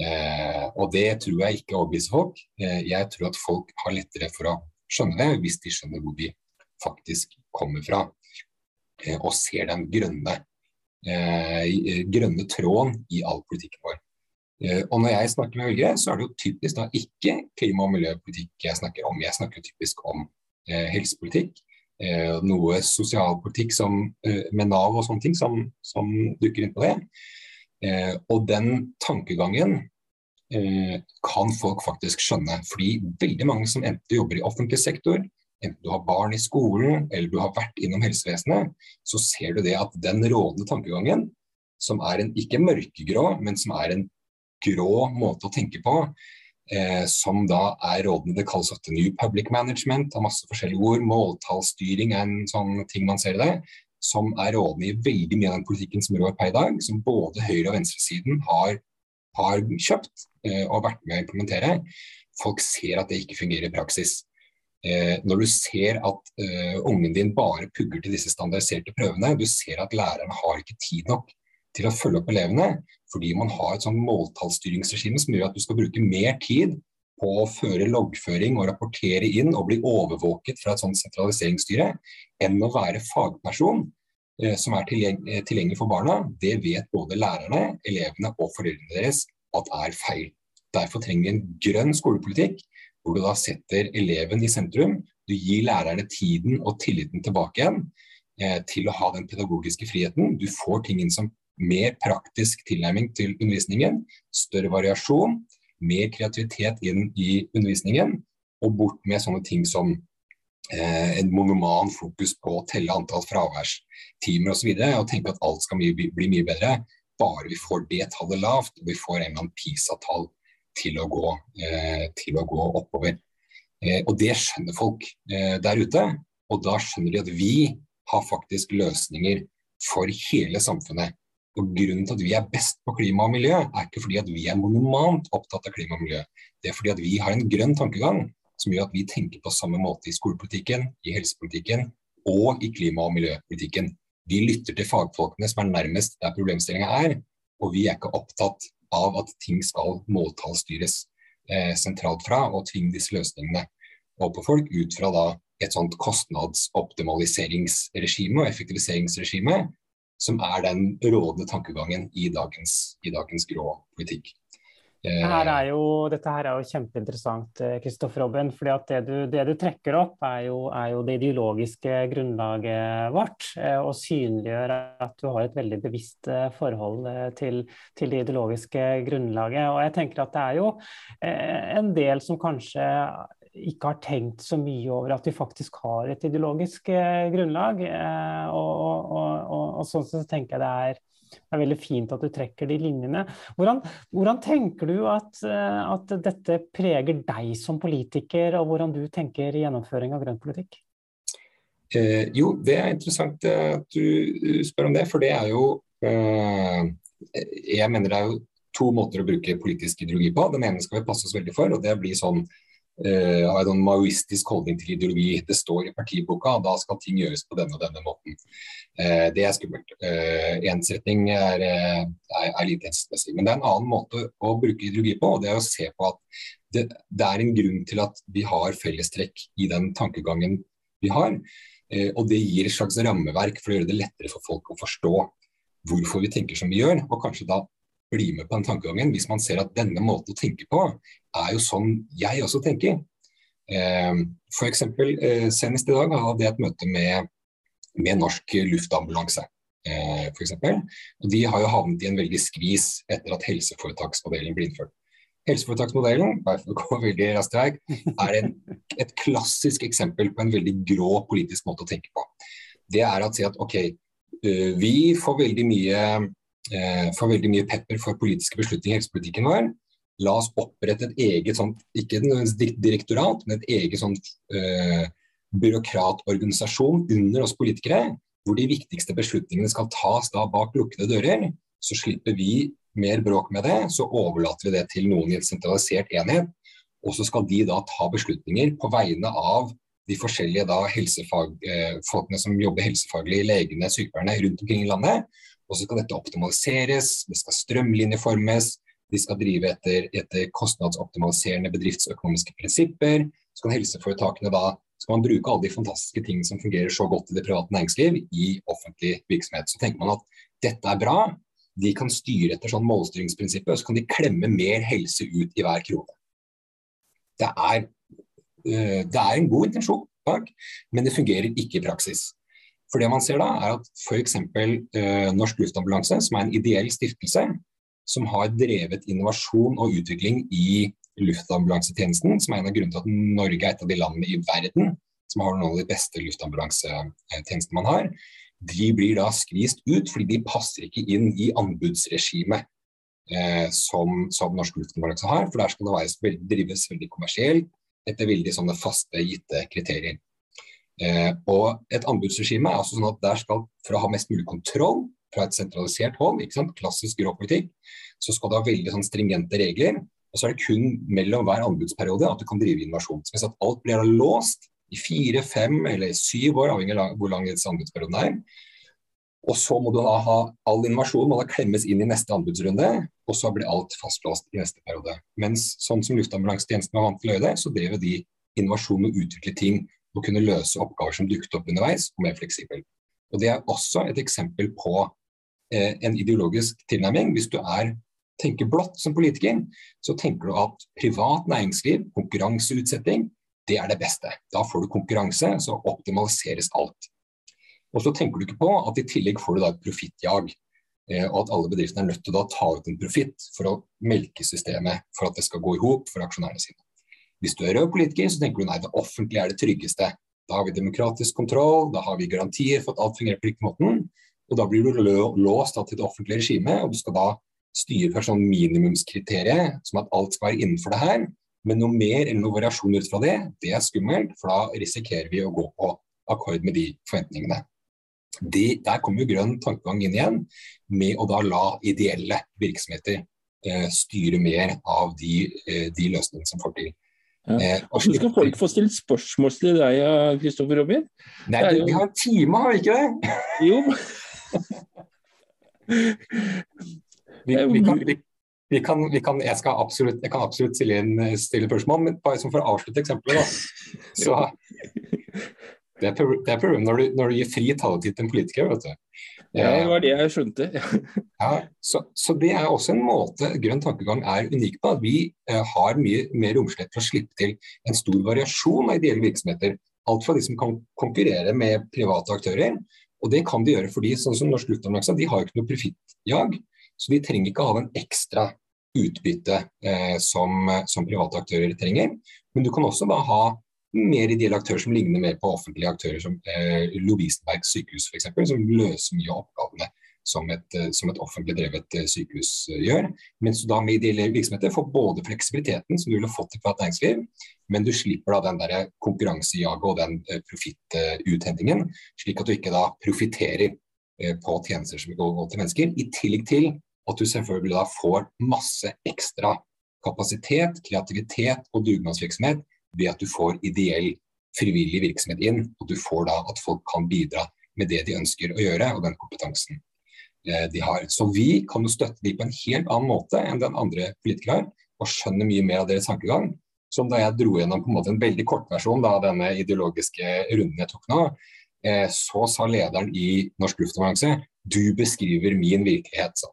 Eh, og det tror jeg ikke overbeviser folk. Eh, jeg tror at folk har lettere for å skjønne det, hvis de skjønner hvor de faktisk kommer fra. Eh, og ser den grønne, eh, grønne tråden i all politikken vår. Eh, og når jeg snakker med velgere, så er det jo typisk da ikke klima- og miljøpolitikk jeg snakker om. Jeg snakker typisk om eh, helsepolitikk. Eh, noe sosialpolitikk som, eh, med Nav og sånne ting som, som dukker inn på det. Eh, og den tankegangen eh, kan folk faktisk skjønne. Fordi veldig mange som enten jobber i offentlig sektor, enten du har barn i skolen eller du har vært innom helsevesenet, så ser du det at den rådende tankegangen, som er en ikke mørkegrå, men som er en grå måte å tenke på, eh, som da er rådene det kalles ofte New Public Management, av masse forskjellige ord. Måltallsstyring er en sånn ting man ser i det. Som er rådene i veldig mye av den politikken som rår per i dag, som både høyre- og venstresiden har, har kjøpt eh, og vært med å implementere. Folk ser at det ikke fungerer i praksis. Eh, når du ser at eh, ungen din bare pugger til disse standardiserte prøvene, du ser at lærerne har ikke tid nok til å følge opp elevene, fordi man har et sånn måltallsstyringsregime som gjør at du skal bruke mer tid på å føre loggføring og rapportere inn og bli overvåket fra et sånt sentraliseringsstyre, enn å være fagperson eh, som er tilgjengelig, tilgjengelig for barna. Det vet både lærerne, elevene og foreldrene deres at er feil. Derfor trenger vi en grønn skolepolitikk, hvor du da setter eleven i sentrum. Du gir lærerne tiden og tilliten tilbake igjen eh, til å ha den pedagogiske friheten. Du får ting inn som mer praktisk tilnærming til undervisningen, større variasjon, mer kreativitet inn i undervisningen, og bort med sånne ting som eh, en monoman fokus på å telle antall fraværstimer osv. Og, så og tenke at alt skal bli, bli mye bedre. Bare vi får det tallet lavt, og vi får en eller annen PISA-tall til, eh, til, å gå oppover. Eh, og det skjønner folk eh, der ute. Og da skjønner de at vi har faktisk løsninger for hele samfunnet. Og Grunnen til at vi er best på klima og miljø, er ikke fordi at vi er monomant opptatt av klima og miljø. Det er fordi at vi har en grønn tankegang som gjør at vi tenker på samme måte i skolepolitikken, i helsepolitikken og i klima- og miljøpolitikken. Vi lytter til fagfolkene som er nærmest der problemstillinga er, og vi er ikke opptatt av at ting skal måltallsstyres eh, sentralt fra, og tvinge disse løsningene opp på folk ut fra da et sånt kostnadsoptimaliseringsregime og effektiviseringsregime som er den rådende tankegangen i dagens, i dagens grå politikk. Her jo, dette her er jo kjempeinteressant, Kristoffer Robben. Robin. fordi det du, det du, trekker opp, er jo, er jo, det ideologiske grunnlaget vårt. Eh, og synliggjør at du har et veldig bevisst eh, forhold til, til, det ideologiske grunnlaget. Og jeg tenker at det er jo en del som kanskje ikke har tenkt så mye over at vi faktisk har et ideologisk eh, grunnlag. Eh, og, og, og, og, sånn så tenker jeg det er, det er veldig fint at du trekker de linjene. Hvordan, hvordan tenker du at, eh, at, dette preger deg som politiker, og hvordan du tenker gjennomføring av grønn politikk? Eh, jo, det er interessant at du spør om det, for det er jo eh, Jeg mener det er jo to måter å bruke politisk ideologi på. Den ene skal vi passe oss veldig for, og det blir sånn har en maoistisk holdning til ideologi. Det står i partiboka, og da skal ting gjøres på denne og denne måten. Uh, det er skummelt. Uh, ensretning er, er, er lite hensiktsmessig. Men det er en annen måte å bruke ideologi på, og det er å se på at det, det er en grunn til at vi har fellestrekk i den tankegangen vi har. og det gir et slags rammeverk for å gjøre det lettere for folk å forstå hvorfor vi tenker som vi gjør, og kanskje da bli med på den tankegangen hvis man ser at denne måten å tenke på er jo sånn jeg også tenker. Eh, F.eks. Eh, senest i dag hadde jeg et møte med, med Norsk Luftambulanse. Eh, for eksempel. og De har jo havnet i en veldig skvis etter at helseforetaksmodellen ble innført. Helseforetaksmodellen er en, et klassisk eksempel på en veldig grå politisk måte å tenke på. Det er å si at ok, eh, vi får veldig mye får veldig mye pepper for politiske beslutninger i helsepolitikken vår. La oss opprette et eget sånt, ikke direktorat, men et eget sånt eh, byråkratorganisasjon under oss politikere, hvor de viktigste beslutningene skal tas da bak lukkede dører. Så slipper vi mer bråk med det, så overlater vi det til noen i en sentralisert enhet. Og så skal de da ta beslutninger på vegne av de forskjellige da helsefag, eh, som jobber helsefaglig, legene, sykepleierne rundt omkring i landet. Og så skal dette optimaliseres, det skal strømlinjeformes, de skal drive etter, etter kostnadsoptimaliserende bedriftsøkonomiske prinsipper. Så kan helseforetakene da skal man bruke alle de fantastiske tingene som fungerer så godt i det private næringsliv, i offentlig virksomhet. Så tenker man at dette er bra, de kan styre etter sånn målstyringsprinsippet, og så kan de klemme mer helse ut i hver krone. Det er, øh, det er en god intensjon men det fungerer ikke i praksis. For det man ser da, er at f.eks. Eh, Norsk Luftambulanse, som er en ideell stiftelse, som har drevet innovasjon og utvikling i luftambulansetjenesten, som er en av grunnene til at Norge er et av de landene i verden som har noen av de beste luftambulansetjenestene man har, de blir da skvist ut fordi de passer ikke inn i anbudsregimet eh, som, som, Norsk Luftambulanse har. For der skal det være, drives veldig kommersielt etter veldig sånne faste, gitte kriterier. Eh, og et anbudsregime er altså sånn at der skal, for å ha mest mulig kontroll fra et sentralisert hold, ikke sant? klassisk grå politikk, så skal du ha veldig sånn stringente regler. Og så er det kun mellom hver anbudsperiode at du kan drive innovasjon. Så at alt blir låst i fire, fem eller syv år, avhengig av hvor lang anbudsperioden er. Og så må du da ha all innovasjon må da klemmes inn i neste anbudsrunde, og så blir alt fastlåst i neste periode. Mens sånn som Luftambulansetjenesten var vant til å gjøre det, så drev de innovasjon og utvikle ting å kunne løse oppgaver som dukket opp underveis, og mer fleksibel. Og Det er også et eksempel på eh, en ideologisk tilnærming. Hvis du er, tenker blått som politiker, så tenker du at privat næringsliv, konkurranseutsetting, det er det beste. Da får du konkurranse, så optimaliseres alt. Og så tenker du ikke på at i tillegg får du da et profittjag. Eh, og at alle bedriftene er nødt til å ta ut en profitt for å melke systemet for at det skal gå i hop for aksjonærene sine. Hvis du er rød politiker, så tenker du nei, det offentlige er det tryggeste. Da har vi demokratisk kontroll, da har vi garantier for at alt fungerer på riktig måten. Og da blir du låst til det offentlige regimet, og du skal da styre for sånn minimumskriterium, som at alt skal være innenfor det her. Men noe mer eller noe variasjon ut fra det, det er skummelt, for da risikerer vi å gå på akkord med de forventningene. De, der kommer jo grønn tankegang inn igjen, med å da la ideelle virksomheter eh, styre mer av de, eh, de løsningene som får til. Ja. Eh, Hvordan skal folk få stilt spørsmål til deg, Kristoffer Robin? Nei, jo... Vi har en time, har vi ikke det? Jo. vi, vi, kan, vi, kan, vi kan, jeg, skal absolutt, jeg kan absolutt stille, inn, stille spørsmål, men bare for å avslutte eksempelet. Da. Så, det er problemet når, når, du gir fri taletid til en politiker. vet du. Ja, det var det jeg skjønte. ja, så, så, det er også en måte grønn tankegang er unik på. At vi eh, har mye mer romslighet for å slippe til en stor variasjon av ideelle virksomheter. Alt fra de som kan konkurrere med private aktører. Og det kan de gjøre fordi sånn som Norsk Luftambulanse, de har jo ikke noe profittjag. Så de trenger ikke å ha den ekstra utbytte eh, som, som private aktører trenger. Men du kan også da ha mer ideelle aktører som ligner mer på offentlige aktører, som eh, Lovisenberg sykehus f.eks., som løser mye av oppgavene som et, eh, som et, offentlig drevet eh, sykehus eh, gjør. Mens du da med ideelle virksomheter får både fleksibiliteten som du ville fått i privat næringsliv, men du slipper da den der konkurransejaget og den profittuthentingen, slik at du ikke da profitterer på tjenester som går til mennesker. I tillegg til at du selvfølgelig da får masse ekstra kapasitet, kreativitet og dugnadsvirksomhet ved at du får ideell, frivillig virksomhet inn. Og du får da at folk kan bidra med det de ønsker å gjøre, og den kompetansen eh, de har. Så vi kan jo støtte de på en helt annen måte enn den andre politikere har, og skjønne mye mer av deres tankegang. Som da jeg dro gjennom på en måte en veldig kortversjon av denne ideologiske runden jeg tok nå, eh, så sa lederen i Norsk Luftambulanse du beskriver min virkelighet. Så.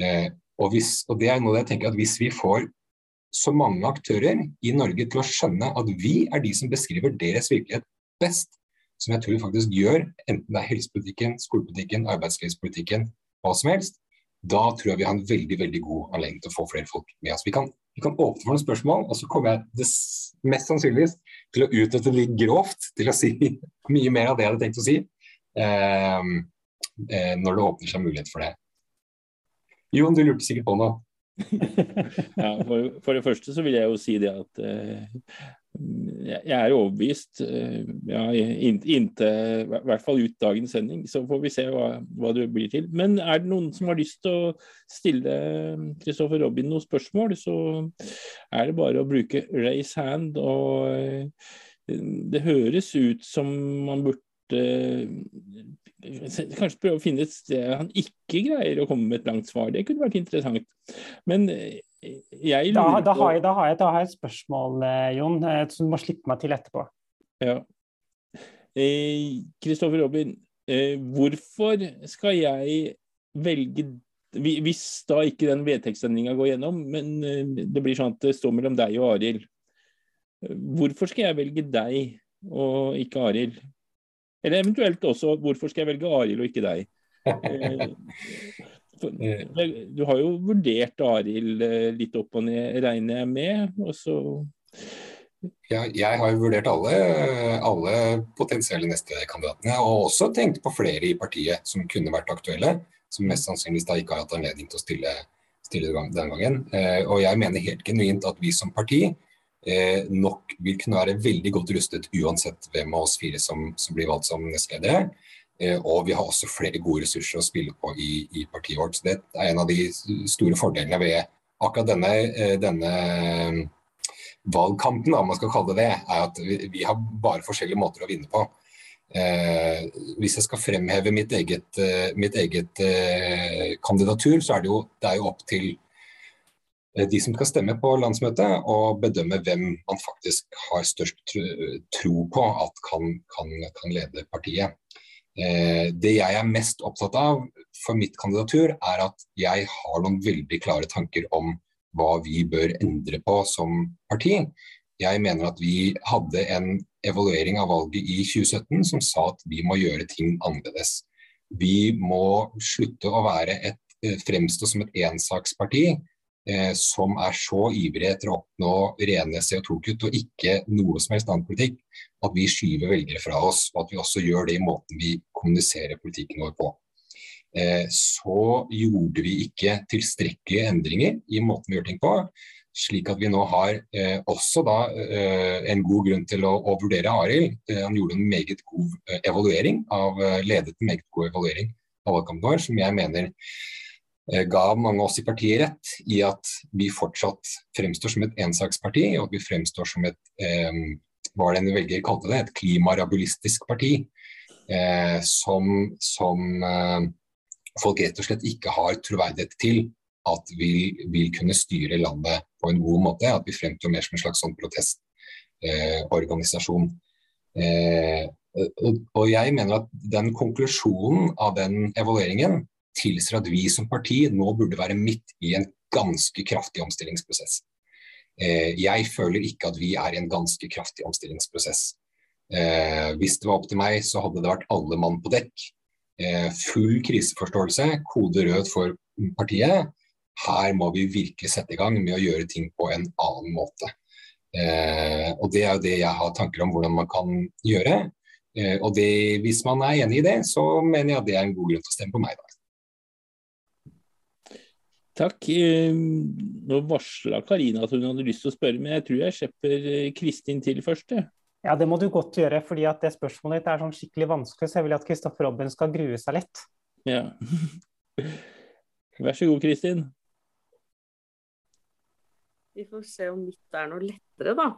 Eh, og, hvis, og, det er noe jeg tenker at Hvis vi får så mange aktører i Norge til å skjønne at vi er de som beskriver deres virkelighet best, som jeg tror vi faktisk gjør, enten det er helsepolitikken, skolepolitikken, arbeidslivspolitikken, hva som helst, da tror jeg vi har en veldig veldig god anledning til å få flere folk med oss. Vi kan, vi kan åpne for noen spørsmål, og så kommer jeg des, mest sannsynligvis til å utnytte det litt grovt til å si mye mer av det jeg hadde tenkt å si, eh, eh, når det åpner seg mulighet for det. Jon, du lurte sikkert på noe. Ja, for, for, det første så vil jeg jo si det at uh, jeg er overbevist uh, ja, inntil i hvert fall ut dagens sending. Så får vi se hva, hva, det blir til. Men er det noen som har lyst til å stille Kristoffer Robin noen spørsmål, så er det bare å bruke raise hand. og uh, det høres ut som man burde Kanskje prøve å finne et sted han ikke greier å komme med et langt svar. Det kunne vært interessant. Men eh, jeg lurer da, da, har jeg, da, har jeg, da har jeg et spørsmål, eh, Jon, eh, som du må slippe meg til etterpå. Ja. Kristoffer eh, Robin, eh, hvorfor skal jeg velge Hvis da ikke den vedtektsendringa går gjennom, men det blir sånn at det står mellom deg og Arild. Hvorfor skal jeg velge deg og ikke Arild? Eller eventuelt også hvorfor skal jeg velge Arild og ikke deg? Eh, du har jo vurdert Arild eh, litt opp og ned, regner jeg med. og så ja, jeg har jo vurdert alle, alle potensielle neste kandidatene, og også tenkt på flere i partiet som kunne vært aktuelle. Som mest sannsynligvis da ikke har hatt anledning til å stille, stille den gangen. Eh, og jeg mener helt genuint at vi som parti eh, nok vil kunne være veldig godt rustet uansett hvem av oss fire som, som blir valgt som nestleder. Eh, og vi har også flere gode ressurser å spille på i, i, partiet vårt. Så det er en av de store fordelene ved akkurat denne, eh, denne valgkampen, om man skal kalle det det, er at vi, vi har bare forskjellige måter å vinne på. Eh, hvis jeg skal fremheve mitt eget, eh, mitt eget eh, kandidatur, så er det, jo, det er jo opp til Eh, de som skal stemme på landsmøtet, og bedømme hvem man faktisk har størst tro på at kan, kan, kan lede partiet. Eh, det jeg er mest opptatt av for mitt kandidatur, er at jeg har noen veldig klare tanker om hva vi bør endre på som parti. Jeg mener at vi hadde en evaluering av valget i 2017 som sa at vi må gjøre ting annerledes. Vi må slutte å være et, eh, fremstå som et ensaksparti eh, som er så ivrige etter å oppnå rene CO2-kutt og ikke noe som helst annen politikk, at vi skyver velgere fra oss. Og at vi også gjør det i måten vi kommuniserer politikken vår på. Eh, så gjorde vi ikke tilstrekkelige endringer i måten vi gjør ting på. Slik at vi nå har eh, også da eh, en god grunn til å, å vurdere Arild. Eh, han gjorde en meget god eh, evaluering av, ledet en meget god evaluering av valgkampen vår, som jeg mener Eh, ga mange av oss i partiet rett i at vi fortsatt fremstår som et ensaksparti, og at vi fremstår som et eh, hva den velger kalte det, et klimarabulistisk parti. Eh, som, som eh, folk rett og slett ikke har troverdighet til at vi vil kunne styre landet på en god måte. At vi fremstår mer som en slags sånn protestorganisasjon. Eh, og, og jeg mener at den konklusjonen av den evalueringen tilsier at vi som parti nå burde være midt i en ganske kraftig omstillingsprosess. Eh, jeg føler ikke at vi er i en ganske kraftig omstillingsprosess. Eh, hvis det var opp til meg, så hadde det vært alle mann på dekk. Eh, full kriseforståelse, kode rød for partiet. Her må vi virkelig sette i gang med å gjøre ting på en annen måte. og Det er jo det jeg har tanker om hvordan man kan gjøre. og det, Hvis man er enig i det, så mener jeg at det er en god grunn til å stemme på meg. da. Takk. Eh, nå varsla Karina at hun hadde lyst til å spørre, men jeg tror jeg slipper eh, Kristin til først. Ja, det må du godt gjøre, fordi at det spørsmålet ditt er sånn skikkelig vanskelig, så jeg vil at Kristoffer Robin skal grue seg litt. Ja. Vær så god, Kristin. Vi får se om mitt er noe lettere, da.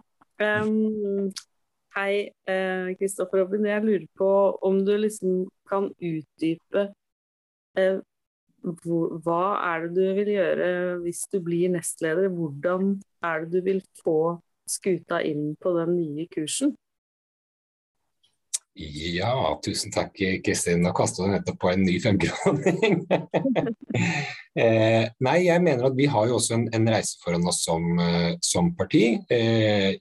Um, hei, Kristoffer uh, Robin. Jeg lurer på om du liksom kan utdype uh, hva er det du vil gjøre hvis du blir nestleder? Hvordan er det du vil få skuta inn på den nye kursen? Ja, tusen takk Kristin. Nå kasta du nettopp på en ny femkroning. eh, nei, jeg mener at vi har jo også en, en reise foran oss som, uh, som parti. Eh,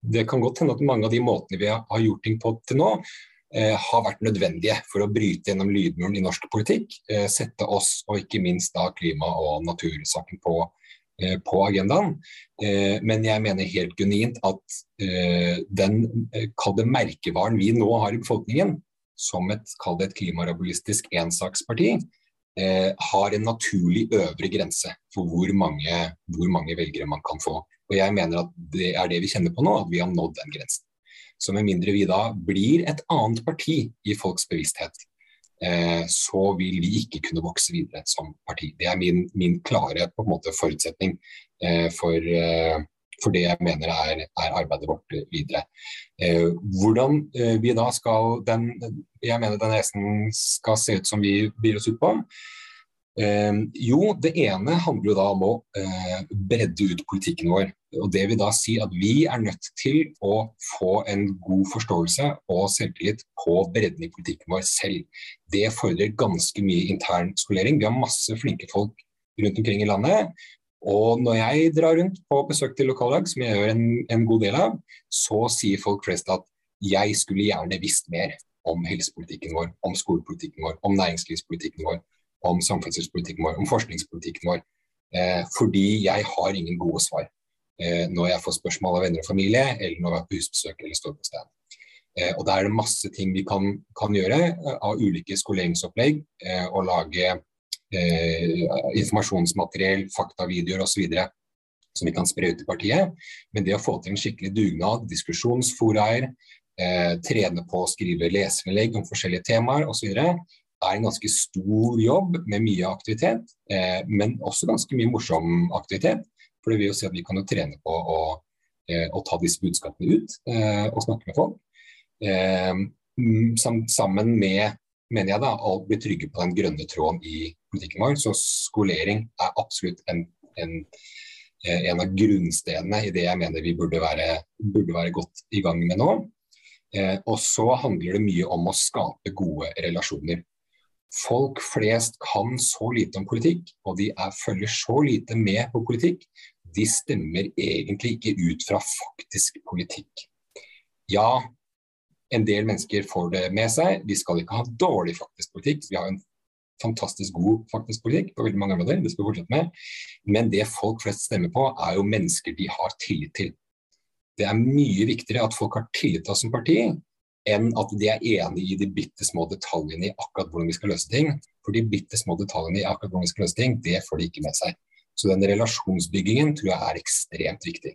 det kan godt hende at mange av de måtene vi har, gjort ting på til nå, eh, har vært nødvendige for å bryte gjennom lydmuren i norsk politikk. Eh, sette oss, og ikke minst da klima- og natursaken på Eh, på agendaen. Eh, men jeg mener helt genuint at eh, den kalde merkevaren vi nå har i befolkningen, som et, et klimarabulistisk ensaksparti, har en naturlig øvre grense for hvor mange, hvor mange, velgere man kan få. Og jeg mener at det er det vi kjenner på nå, at vi har nådd den grensen. Så med mindre vi da blir et annet parti i folks bevissthet, Eh, så vil vi ikke kunne vokse videre som parti. Det er min, min klare måte, forutsetning eh, for, eh, for, det jeg mener er, er arbeidet vårt videre. Hvordan vi da skal den, Jeg mener den reisen skal se ut som vi byr oss ut på. Eh, jo, det ene handler jo da om å eh, bredde ut politikken vår. Og Det vil da si at vi er nødt til å få en god forståelse og selvtillit på bredden i politikken vår selv. Det fordrer ganske mye intern skolering. Vi har masse flinke folk rundt omkring i landet. Og når jeg drar rundt på besøk til lokallag, som jeg gjør en, en god del av, så sier folk flest at jeg skulle gjerne visst mer om helsepolitikken vår, om skolepolitikken vår, om næringslivspolitikken vår om samferdselspolitikken vår, om forskningspolitikken vår. Eh, fordi jeg har ingen gode svar eh, når jeg får spørsmål av venner og familie, eller når jeg er på husbesøk eller står på sted. Eh, og Da er det masse ting vi kan, kan gjøre eh, av ulike skoleringsopplegg. Eh, og lage eh, informasjonsmateriell, faktavideoer osv. som vi kan spre ut i partiet. Men det å få til en skikkelig dugnad, diskusjonsforaer, trene på å skrive leserinnlegg om forskjellige temaer osv er en ganske stor jobb med mye aktivitet, eh, men også ganske mye morsom aktivitet. For det vil jo si at vi kan jo trene på å, eh, å ta disse budskapene ut eh, og snakke med folk. Eh, sammen med mener jeg da, å bli trygge på den grønne tråden i politikken vår. Så skolering er absolutt en, en, eh, en av grunnstenene i det jeg mener vi burde være, burde være godt i gang med nå. Eh, og så handler det mye om å skape gode relasjoner. Folk flest kan så lite om politikk, og de er, følger så lite med på politikk. De stemmer egentlig ikke ut fra faktisk politikk. Ja, en del mennesker får det med seg. Vi skal ikke ha dårlig faktisk politikk. Vi har en fantastisk god faktisk politikk på veldig mange områder. Det skal vi fortsette med. Men det folk flest stemmer på, er jo mennesker de har tillit til. Det er mye viktigere at folk har tillit til oss som parti, enn at de er enig i de bitte små detaljene i akkurat hvordan vi skal løse ting. For de bitte små detaljene i akkurat hvordan vi skal løse ting, det får de ikke med seg. Så den relasjonsbyggingen tror jeg er ekstremt viktig.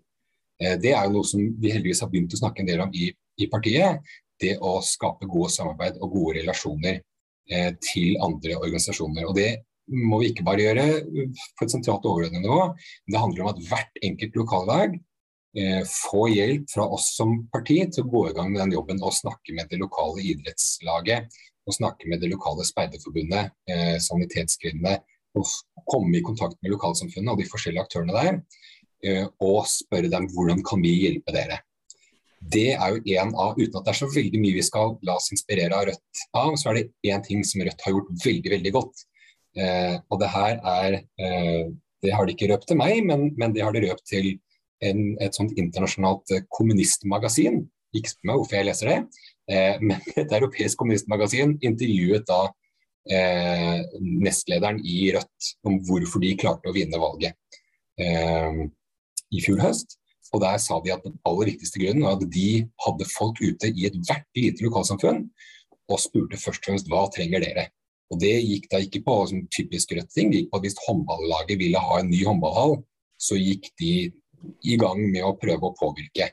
Eh, det er jo noe som vi heldigvis har begynt å snakke en del om i, i partiet. Det å skape gode samarbeid og gode relasjoner eh, til andre organisasjoner. Og det må vi ikke bare gjøre på et sentralt overordnet nivå. Det handler om at hvert enkelt lokallag få hjelp fra oss som parti til å gå i gang med den jobben og snakke med det lokale idrettslaget. Og snakke med det lokale speiderforbundet, eh, sanitetskvinnene. Og komme i kontakt med lokalsamfunnet og de forskjellige aktørene der. Eh, og spørre dem hvordan kan vi hjelpe dere. Det er jo en av, Uten at det er så veldig mye vi skal la oss inspirere av Rødt av, så er det én ting som Rødt har gjort veldig, veldig godt. Eh, og det her er eh, Det har de ikke røpt til meg, men, men det har de røpt til en, et sånt internasjonalt eh, kommunistmagasin. Ikke spør meg hvorfor jeg leser det, eh, men et europeisk kommunistmagasin intervjuet da eh, nestlederen i Rødt om hvorfor de klarte å vinne valget eh, i fjor høst. Og Der sa de at den aller viktigste grunnen var at de hadde folk ute i ethvert lite lokalsamfunn og spurte først og fremst hva trenger dere. Og Det gikk da ikke på som typisk rødt ting, det gikk på at hvis håndballaget ville ha en ny håndballhall, så gikk de i gang med å prøve å påvirke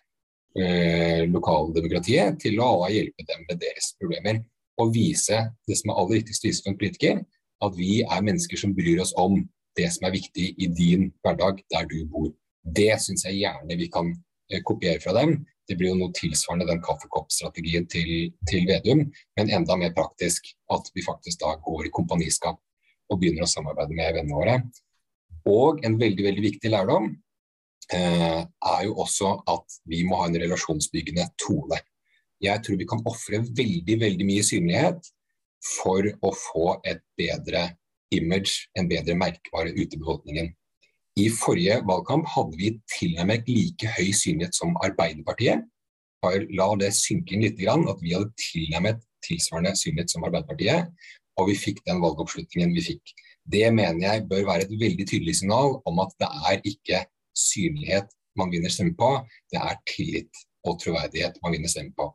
eh, lokaldemokratiet til å hjelpe dem med deres problemer. Og vise det som er aller viktigst å vise for en politiker, at vi er mennesker som bryr oss om det som er viktig i din hverdag der du bor. Det syns jeg gjerne vi kan eh, kopiere fra dem. Det blir jo noe tilsvarende den kaffekoppstrategien til, til Vedum, men enda mer praktisk. At vi faktisk da går i kompaniskap og begynner å samarbeide med vennene våre. Og en veldig, veldig viktig lærdom er jo også at vi må ha en relasjonsbyggende tone. Jeg tror vi kan ofre veldig, veldig mye synlighet for å få et bedre image, en bedre merkevare ute i befolkningen. I forrige valgkamp hadde vi tilnærmet like høy synlighet som Arbeiderpartiet. La det synke inn litt, at vi hadde tilnærmet tilsvarende synlighet som Arbeiderpartiet, og vi fikk den valgoppslutningen vi fikk. Det mener jeg bør være et veldig tydelig signal om at det er ikke synlighet man vinner stemme på, det er tillit og troverdighet man vinner stemme på.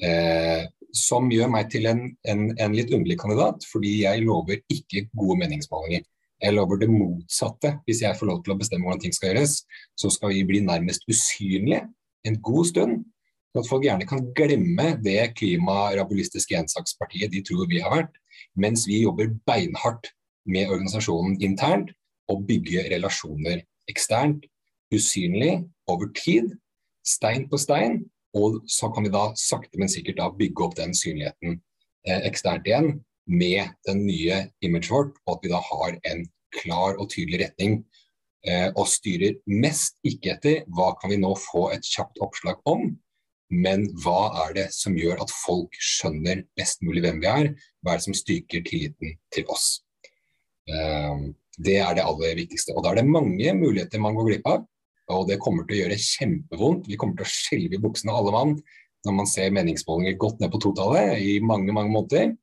Eh, som gjør meg til en, en, en, litt underlig kandidat, fordi jeg lover ikke gode meningsmålinger. Jeg lover det motsatte. Hvis jeg får lov til å bestemme hvordan ting skal gjøres, så skal vi bli nærmest usynlige en god stund. Så at folk gjerne kan glemme det klimarabolistiske ensakspartiet de tror vi har vært, mens vi jobber beinhardt med organisasjonen internt og bygge relasjoner eksternt, usynlig, over tid, stein på stein. Og så kan vi da sakte, men sikkert bygge opp den synligheten eh, eksternt igjen med den nye imaget vårt, og at vi da har en klar og tydelig retning. Eh, og styrer mest ikke etter hva kan vi nå få et kjapt oppslag om, men hva er det som gjør at folk skjønner best mulig hvem vi er? Hva er det som styrker tilliten til oss? Eh, det er det aller viktigste. Og da er det mange muligheter man går glipp av. Og det kommer til å gjøre kjempevondt. Vi kommer til å skjelve i buksene alle mann når man ser meningsmålinger godt ned på totallet i mange mange måneder.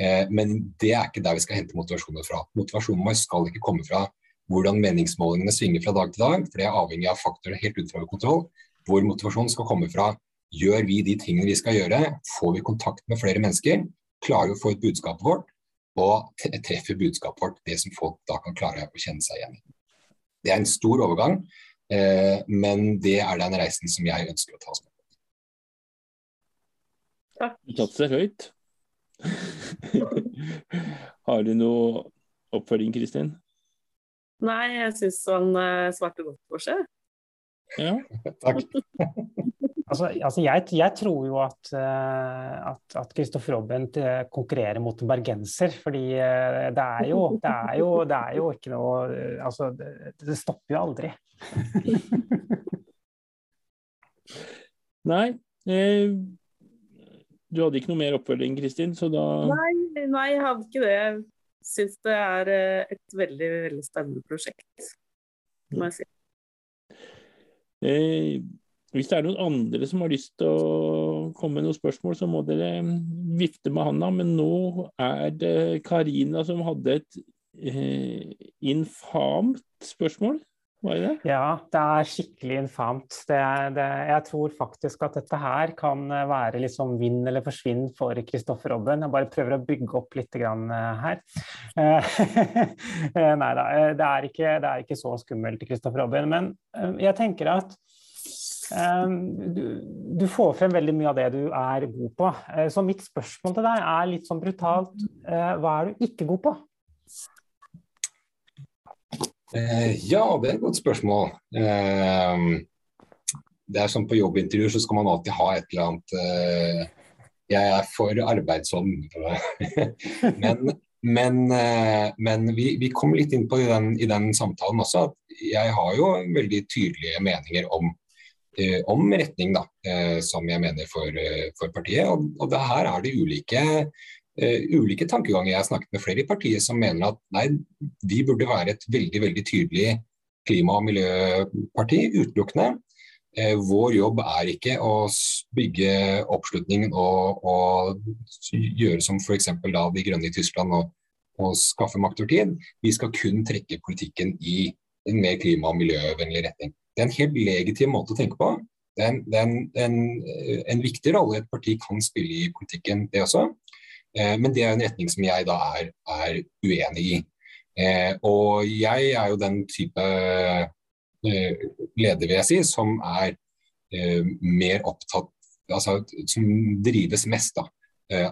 Eh, men det er ikke der vi skal hente motivasjonen fra. Motivasjonen vår skal ikke komme fra hvordan meningsmålingene svinger fra dag til dag, for det er avhengig av faktorer helt utenfor kontroll. Hvor motivasjonen skal komme fra gjør vi de tingene vi skal gjøre, får vi kontakt med flere mennesker, klarer vi å få ut budskapet vårt, og treffer budskapet vårt, det som folk da kan klare å kjenne seg igjen i. Det er en stor overgang, men det er den reisen som jeg ønsker å ta oss med. Takk. Du satser høyt. Har du noe oppfølging, Kristin? Nei, jeg syns han uh, svarte godt for seg. Ja. Takk. Altså, altså jeg, jeg, tror jo at, at, Christopher Robin eh, konkurrerer mot en bergenser. Fordi eh, det er jo, det er jo, det er jo ikke noe eh, Altså, det, det stopper jo aldri. nei. Eh, du hadde ikke noe mer oppfølging, Kristin, så da Nei, nei jeg hadde ikke det. Jeg syns det er et veldig, veldig spennende prosjekt, må jeg si. Eh, hvis det er noen andre som har lyst til å komme med noen spørsmål, så må dere vifte med handa. Men nå er det Karina som hadde et eh, infamt spørsmål. Var det? Ja, det er skikkelig infamt. Det det, jeg tror faktisk at dette her kan være liksom vinn eller forsvinn for Kristoffer Robben. Jeg bare prøver å bygge opp litt her. Nei da, det er, ikke, det er ikke så skummelt, Kristoffer Robben. Men eh, jeg tenker at du, du, får frem veldig mye av det du er god på. Eh, så mitt spørsmål til deg er litt sånn brutalt. Eh, hva er du ikke god på? Eh, ja, det er et godt spørsmål. Ehm, det er sånn På jobbintervjuer så skal man alltid ha et eller annet Jeg er for arbeidsånd. men, men, men vi, vi, kom litt inn på i den, i den samtalen også at jeg har jo veldig tydelige meninger om eh, om retning, da, eh, som jeg mener for, eh, for partiet. Og, og det her er det ulike, eh, ulike tankeganger. Jeg har snakket med flere i partiet som mener at nei, vi burde være et veldig, veldig tydelig klima- og miljøparti utelukkende. Eh, vår jobb er ikke å bygge oppslutningen og, og gjøre som f.eks. De grønne i Tyskland og, og skaffe makt over tid. Vi skal kun trekke politikken i en mer klima- og miljøvennlig retning. Det er en helt legitim måte å tenke på. Det er, en, er en, en, en, viktig rolle et parti kan spille i politikken, det også. Eh, men det er en retning som jeg da er, er uenig i. Eh, og jeg er jo den type eh, leder, vil jeg si, som er mer opptatt Altså som drives mest da,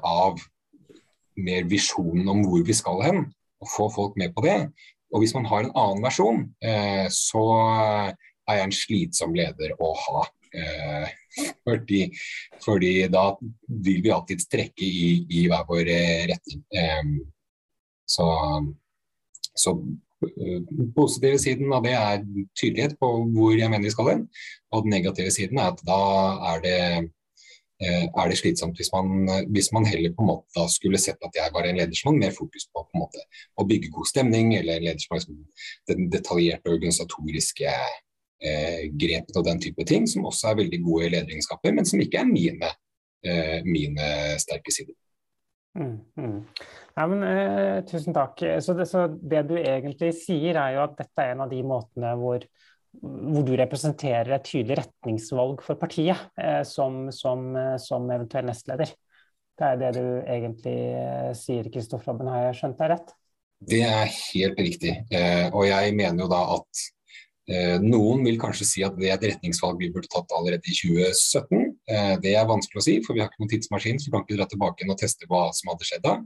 av mer visjonen om hvor vi skal hen, og få folk med på det. Og hvis man har en annen versjon, så er jeg en slitsom leder å ha. Eh, fordi, fordi, da vil vi alltid strekke i, i hver vår retning. Eh, så, så positive siden av det er tydelighet på hvor jeg mener vi skal hen. Og den negative siden er at da er det Eh, er det slitsomt hvis man, hvis man heller på en måte da skulle sett at jeg var en leder som hadde mer fokus på, på en måte, å bygge god stemning, eller en leder som den detaljerte organisatoriske eh, grepene og den type ting, som også er veldig gode lederegenskaper, men som ikke er mine, eh, mine sterke sider. Mm, mm. Ja, men, eh, tusen takk. Så det, så det, du egentlig sier, er jo at dette er en av de måtene hvor hvor du representerer et tydelig retningsvalg for partiet eh, som, som, eh, som, eventuell nestleder. Det er det du egentlig eh, sier, Kristoffer Robben. Har jeg skjønt deg rett? Det er helt riktig. Eh, og jeg mener jo da at noen vil kanskje si at det er et retningsvalg vi burde tatt allerede i 2017. Eh, det er vanskelig å si, for vi har ikke noen tidsmaskin, så vi kan ikke dra tilbake og teste hva som hadde skjedd da.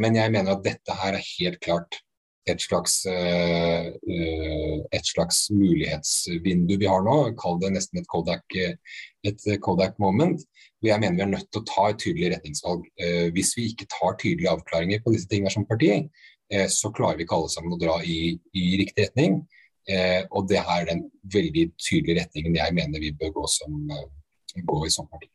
men jeg mener at dette her er helt klart et slags, eh, eh, et slags mulighetsvindu vi har nå. Kall det nesten et Kodak, et Kodak moment. Hvor jeg mener vi er nødt til å ta et tydelig retningsvalg. Eh, hvis vi ikke tar tydelige avklaringer på disse tingene som parti, så klarer vi ikke alle sammen å dra i, i riktig retning. Og det er den veldig tydelige retningen jeg mener vi bør gå, som, gå i som parti.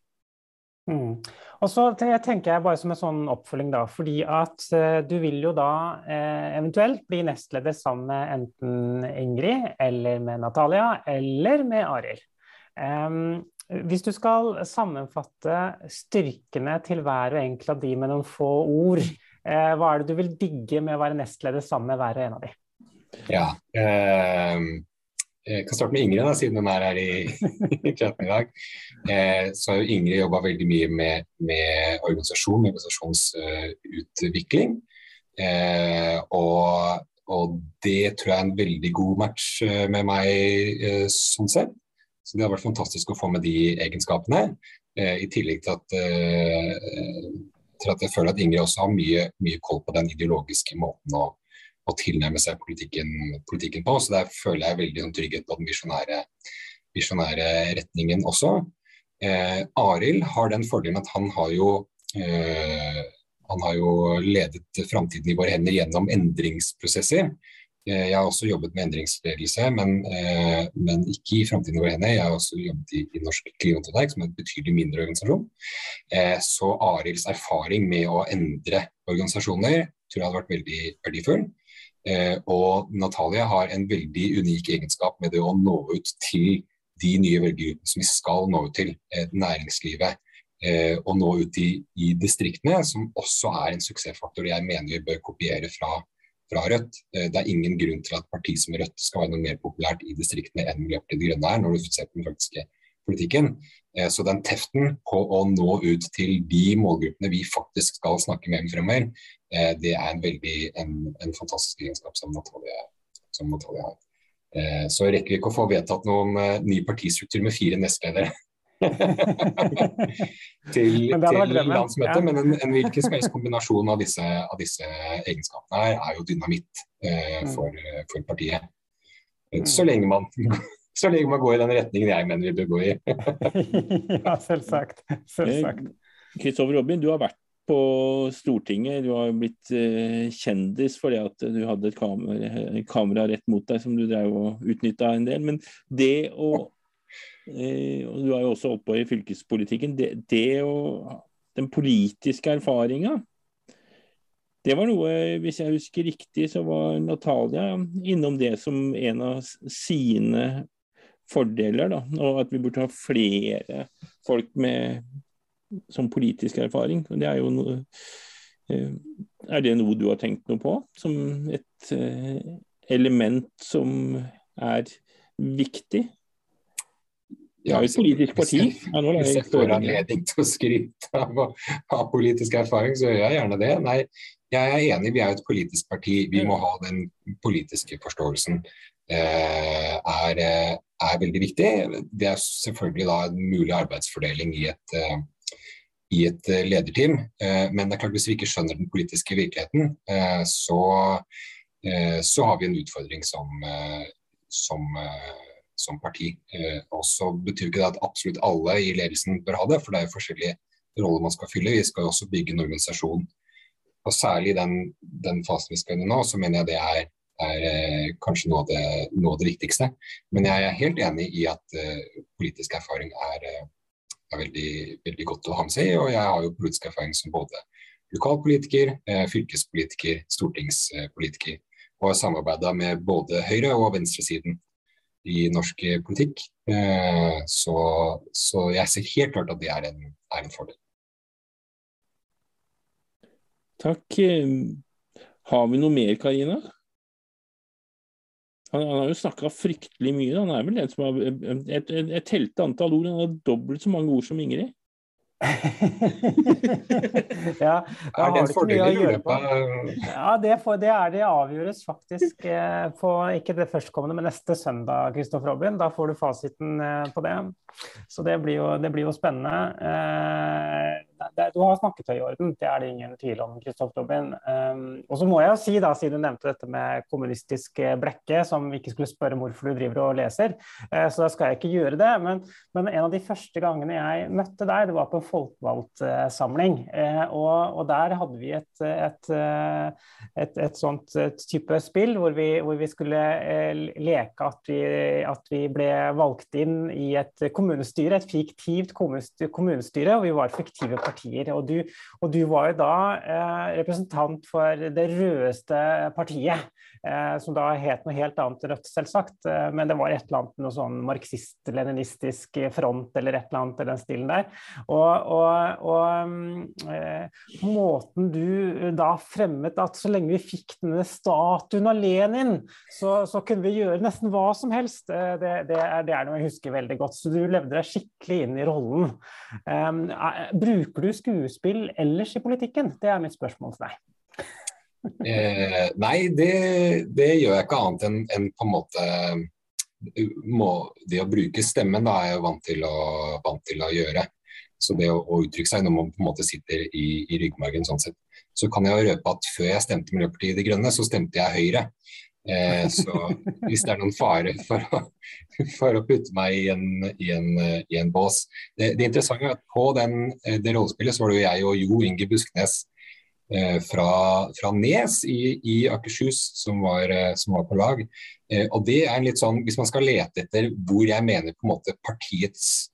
Mm. Og så tenker jeg bare som en sånn oppfølging, da, fordi at uh, du vil jo da uh, eventuelt bli nestleder sammen med enten Ingrid eller med Natalia eller med Arild. Um, hvis du skal sammenfatte styrkene til hver og enkelt av de med noen få ord, uh, hva er det du vil digge med å være nestleder sammen med hver og en av de? Ja, uh, jeg kan starte med Ingrid, da, siden hun er her i, i chatten i dag. Eh, så har jo Ingrid jobba veldig mye med, med organisasjon, organisasjonsutvikling. Eh, og, og, det tror jeg er en veldig god match eh, med meg sånn sett. Så det har vært fantastisk å få med de egenskapene. I tillegg til at, til at jeg føler at Ingrid også har mye, mye koll på den ideologiske måten å å tilnærme seg politikken, politikken, på. Så der føler jeg veldig sånn, trygghet på den visjonære, retningen også. Eh, Arild har den fordelen at han har jo eh, han har jo ledet framtiden i våre hender gjennom endringsprosesser. Eh, jeg har også jobbet med endringsledelse, men, eh, men ikke i framtiden i våre hender. Jeg har også jobbet i, i Norsk Klimatiltak, som er en betydelig mindre organisasjon. Eh, så Arilds erfaring med å endre organisasjoner tror jeg hadde vært veldig verdifull. Eh, og Natalia har en veldig unik egenskap med det å nå ut til de nye velgergruppene som vi skal nå ut til, eh, næringslivet. Eh, og nå ut i, i, distriktene, som også er en suksessfaktor jeg mener vi bør kopiere fra, fra Rødt. Det er ingen grunn til at parti som Rødt skal være noe mer populært i distriktene enn Miljøpartiet De Grønne er, når du ser på den faktiske politikken. Så den teften på å nå ut til de målgruppene vi faktisk skal snakke med fremover, det er en veldig en, en fantastisk egenskap som Natalia, som Natalia har. Eh, så rekker vi ikke å få vedtatt noen uh, ny partistruktur med fire nestledere. til, til landsmøtet, ja. men en, en hvilken som helst kombinasjon av disse, av disse, egenskapene her er jo dynamitt eh, mm. for, for, partiet. Mm. Så lenge, man, så lenge man går i den retningen jeg mener vi bør gå i. ja, selvsagt. selvsagt. Kristoffer Robin, du har vært på Stortinget. Du har blitt eh, kjendis fordi at du hadde et kamera, kamera, rett mot deg som du drev og utnytta en del. Men det å eh, og Du er jo også oppe i fylkespolitikken. Det, det å Den politiske erfaringa det var noe, hvis jeg husker riktig, så var Natalia innom det som en av sine fordeler. Da, og at vi burde ha flere folk med som politisk erfaring. Det er, noe, eh, er det noe du har tenkt noe på som et eh, element som er viktig? Ja, hvis, politisk parti. Ja, hvis jeg får anledning til å skryte av å ha politisk erfaring, så gjør jeg gjerne det. Nei, jeg er enig, vi er et politisk parti. Vi må ha den politiske forståelsen. Eh, er, er, veldig viktig. Det er selvfølgelig da en mulig arbeidsfordeling i et, i et lederteam. Men det er klart hvis vi ikke skjønner den politiske virkeligheten, så, så har vi en utfordring som, som, som parti. Og så betyr ikke det at absolutt alle i ledelsen bør ha det, for det er jo forskjellige roller man skal fylle. Vi skal jo også bygge en organisasjon. Og særlig den, den fasen vi skal inn i nå, så mener jeg det er, er eh, kanskje noe av, det, noe av, det, viktigste. Men jeg er helt enig i at politisk erfaring er, eh, er veldig, veldig, godt å ha med seg. Og jeg har jo politisk erfaring som både lokalpolitiker, uh, fylkespolitiker, stortingspolitiker. Og har samarbeida med både høyre- og venstresiden i norsk politikk. Uh, så, så, jeg ser helt klart at det er en, er en fordel. Takk. Har vi noe mer, Karina? Han, han, har jo snakka fryktelig mye. Han er vel den som har Jeg, jeg telte antall ord. Han har dobbelt så mange ord som Ingrid. ja, da er det en fordel å gjøre på. Ja, det, for, det, er det avgjøres faktisk eh, på ikke det førstkommende, men neste søndag, Kristoffer Robin. Da får du fasiten eh, på det. Så det blir jo, det blir jo spennende. Eh, det, du har snakketøy i orden, det er det ingen tvil om. Kristoffer Robin. Um, og så må jeg jo si, da, siden du nevnte dette med kommunistisk eh, blekke, som vi ikke skulle spørre hvorfor du driver og leser, uh, så da skal jeg ikke gjøre det. Men, men, en av de første gangene jeg møtte deg, det var på en folkevalgtsamling. Uh, og, og, der hadde vi et, et, et, et sånt type spill hvor vi, hvor vi skulle leke at vi, at vi, ble valgt inn i et kommunestyre, et fiktivt kommunestyre, og vi var fiktive partier partier. Og du, og du var jo da eh, representant for det rødeste partiet, som da het noe helt annet Rødt, selvsagt. Eh, men det var et eller annet noe sånn marxist-leninistisk front eller et eller annet i den stilen der. Og, og, og eh, måten du da fremmet at så lenge vi fikk denne statuen av Lenin, så, så kunne vi gjøre nesten hva som helst, eh, det, det, er, det er noe jeg husker veldig godt. Så du levde deg skikkelig inn i rollen. Um, bruker du skuespill ellers i politikken? Det er mitt spørsmål til deg. Eh, nei, det, det, gjør jeg ikke annet enn en på en måte må, Det å bruke stemmen da er jeg vant til å, vant til å gjøre. Så det å, å, uttrykke seg når man på en måte sitter i, i ryggmargen sånn sett. Så kan jeg røpe at før jeg stemte Miljøpartiet De Grønne, så stemte jeg Høyre. Eh, så hvis det er noen fare for å, for å putte meg i en, i en, i en bås det, det, interessante er at på den, eh, det rollespillet så var det jo jeg og Jo Inge Busknes fra, fra, Nes i, i Akershus som var, eh, som var, på lag. Eh, og det er litt sånn, Hvis man skal lete etter hvor jeg mener på en måte partiets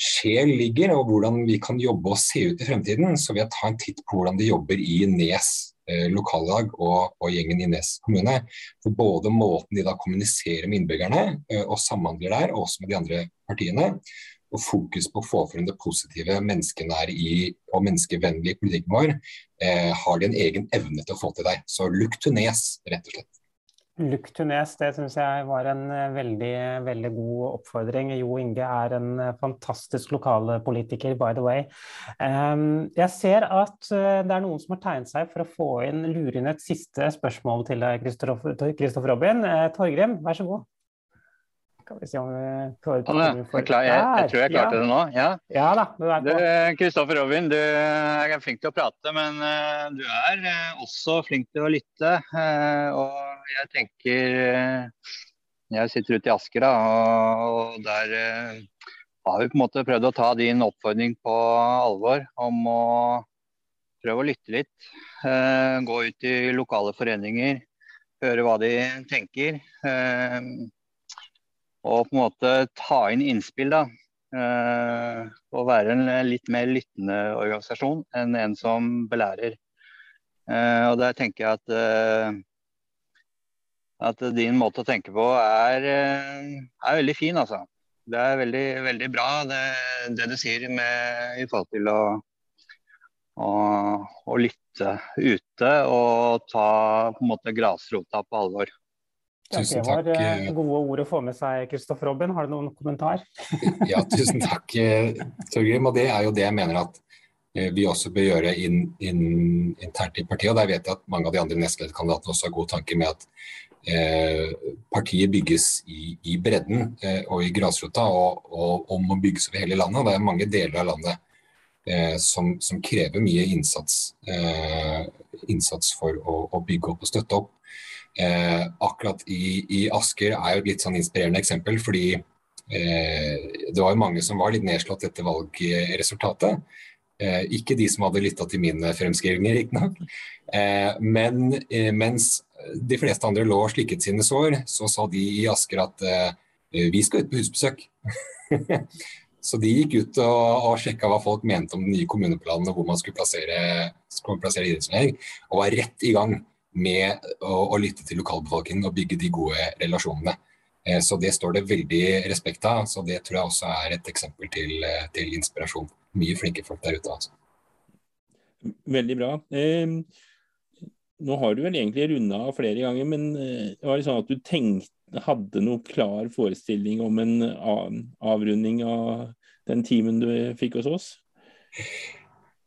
sjel ligger, og hvordan vi kan jobbe og se ut i fremtiden, så vil jeg ta en titt på hvordan de jobber i Nes Eh, lokallag og, og, gjengen i Nes kommune. For både måten de da kommuniserer med innbyggerne eh, og samhandler der, og også med de andre partiene, og fokus på å få frem det positive menneskene er i og menneskevennlige politikken vår, eh, har de en egen evne til å få til deg. Så look to Nes, rett og slett. Look to Nes, det syns jeg var en eh, veldig, veldig god oppfordring. Jo Inge er en eh, fantastisk lokalpolitiker, by the way. Um, jeg ser at uh, det er noen som har tegnet seg for å få inn, lure inn et siste spørsmål til deg, Kristoffer Robin. Torgrim, vær så god. Skal vi se om vi klarer å jeg, klar, jeg, jeg, tror jeg klarte ja. det nå. Ja, ja da. Kristoffer Robin, du er flink til å prate, men uh, du er uh, også flink til å lytte. Uh, og jeg tenker Jeg sitter ute i Asker, da, og, og der har vi på en måte prøvd å ta din oppfordring på alvor om å prøve å lytte litt. gå ut i lokale foreninger, høre hva de tenker. Og på en måte ta inn innspill. da, uh, Og være en litt mer lyttende organisasjon enn en som belærer. Uh, og der tenker jeg at, uh, at din måte å tenke på er, er veldig fin, altså. Det er veldig, veldig bra det, det du sier med, i forhold til å, å, å lytte ute og ta på en måte grasrota på alvor. Tusen takk. Det var eh, gode ord å få med seg, Kristoffer Robin. Har du noen kommentar? ja, tusen takk, eh, Torgrim. Og det er jo det jeg mener at eh, vi også bør gjøre inn, inn, internt i partiet. Og der vet jeg at mange av de andre nestlederkandidatene også har gode tanker med at eh, partiet bygges i, i bredden eh, og i grasrota, og, og, og, må bygges over hele landet. Og Det er mange deler av landet eh, som, som, krever mye innsats, eh, innsats for å, å, bygge opp og støtte opp. Eh, akkurat i, i, Asker er jo et litt sånn inspirerende eksempel, fordi eh, det var jo mange som var litt nedslått etter valgresultatet. Eh, ikke de som hadde lytta til mine fremskrivninger, riktignok. Eh, men mens de fleste andre lå og slikket sine sår, så sa de i Asker at vi skal ut på husbesøk. Så de gikk ut og, og sjekka hva folk mente om den nye kommuneplanen og hvor man skulle plassere, skulle plassere idrettsanlegg, og var rett i gang med å, å, lytte til lokalbefolkningen og bygge de gode relasjonene. Eh, så det står det veldig respekt av. Så det tror jeg også er et eksempel til, eh, til inspirasjon. Mye flinke folk der ute. altså. Veldig bra. Eh, nå har du vel egentlig runda flere ganger, men eh, var det sånn at du tenkte hadde noe klar forestilling om en avrunding av den timen du fikk hos oss?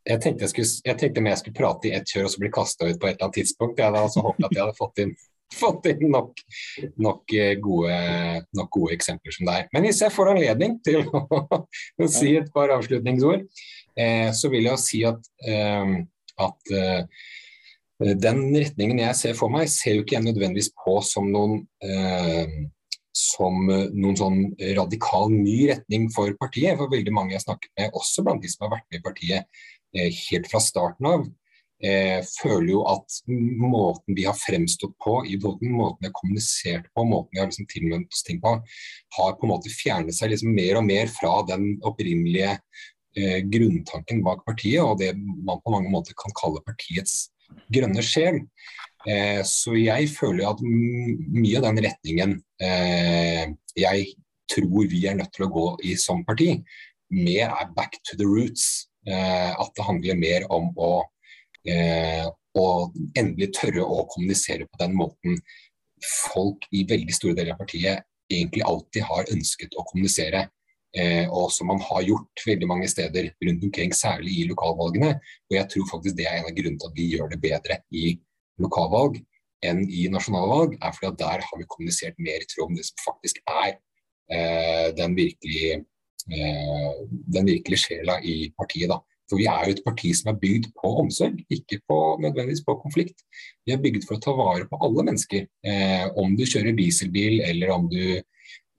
Jeg tenkte, jeg, skulle, jeg tenkte jeg skulle prate i ett kjør og så bli kasta ut på et eller annet tidspunkt. Jeg hadde altså håpet at jeg hadde fått inn, fått inn nok, nok, eh, gode, nok, gode, eksempler som deg. Men hvis jeg får anledning til å, å si et par avslutningsord, eh, så vil jeg si at, eh, at eh, den retningen jeg ser for meg, ser jo ikke jeg nødvendigvis på som noen, eh, som noen sånn radikal ny retning for partiet. For veldig mange jeg har snakket med, også blant de som har vært med i partiet helt fra starten av, eh, føler jo at måten vi har fremstått på, i måten, måten vi har kommunisert på, måten vi har liksom tilvendt oss ting på, har på en måte fjernet seg liksom mer og mer fra den opprinnelige eh, grunntanken bak partiet, og det man på mange måter kan kalle partiets grønne sjel. Eh, så jeg føler at mye av den retningen eh, jeg tror vi er nødt til å gå i som parti, mer er back to the roots. Eh, at det handler mer om å, eh, å endelig tørre å kommunisere på den måten folk i veldig store deler av partiet egentlig alltid har ønsket å kommunisere eh, og som man har gjort veldig mange steder rundt omkring, særlig i lokalvalgene. Og jeg tror faktisk det er en av grunnene til at vi gjør det bedre i lokalvalg enn i nasjonalvalg, er fordi at der har vi kommunisert mer i tråd med det som faktisk er eh, den virkelige den virkelige sjela i partiet. da. For vi er jo et parti som er bygd på omsorg, ikke på, nødvendigvis på konflikt. Vi er bygd for å ta vare på alle mennesker. Eh, om du kjører dieselbil eller om du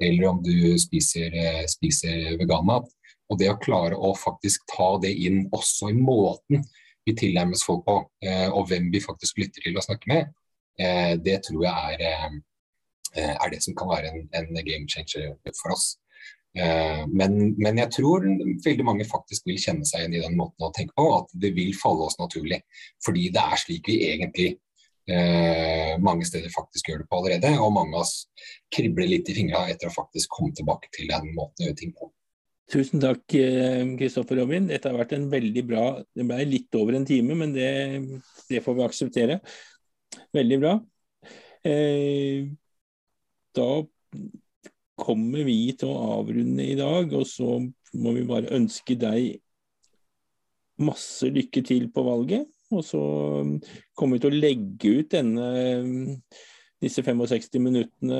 eller om du spiser, eh, spiser veganmat. Og det å klare å faktisk ta det inn også i måten vi tilnærmes folk på, eh, og hvem vi faktisk lytter til og snakker med, eh, det tror jeg er, er det som kan være en, en game changer for oss. Men, men, jeg tror veldig mange faktisk vil kjenne seg igjen i den måten å tenke på, at det vil falle oss naturlig. Fordi det er slik vi egentlig eh, mange steder faktisk gjør det på allerede. Og mange av oss kribler litt i fingra etter å faktisk komme tilbake til den måten å gjøre ting på. Tusen takk, Kristoffer eh, Robin. Dette har vært en veldig bra Det ble litt over en time, men det, det får vi akseptere. Veldig bra. Eh, da kommer vi til å avrunde i dag, og så må vi bare ønske deg masse lykke til på valget. Og så um, kommer vi til å legge ut denne, um, disse 65 minuttene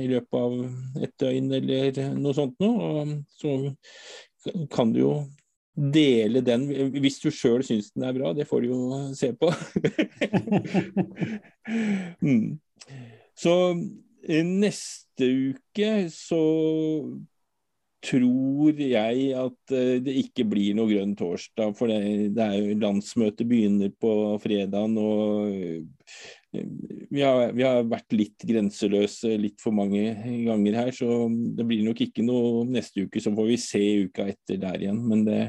i løpet av et døgn eller noe sånt noe. Og så kan du jo dele den hvis du sjøl syns den er bra. Det får du jo se på. mm. Så neste uke så tror jeg at eh, det ikke blir noe grønn torsdag. For det, det er jo landsmøtet begynner på fredagen, og eh, vi har, vi har, vært litt grenseløse litt for mange ganger her. Så det blir nok ikke noe neste uke. Så får vi se uka etter der igjen. Men det,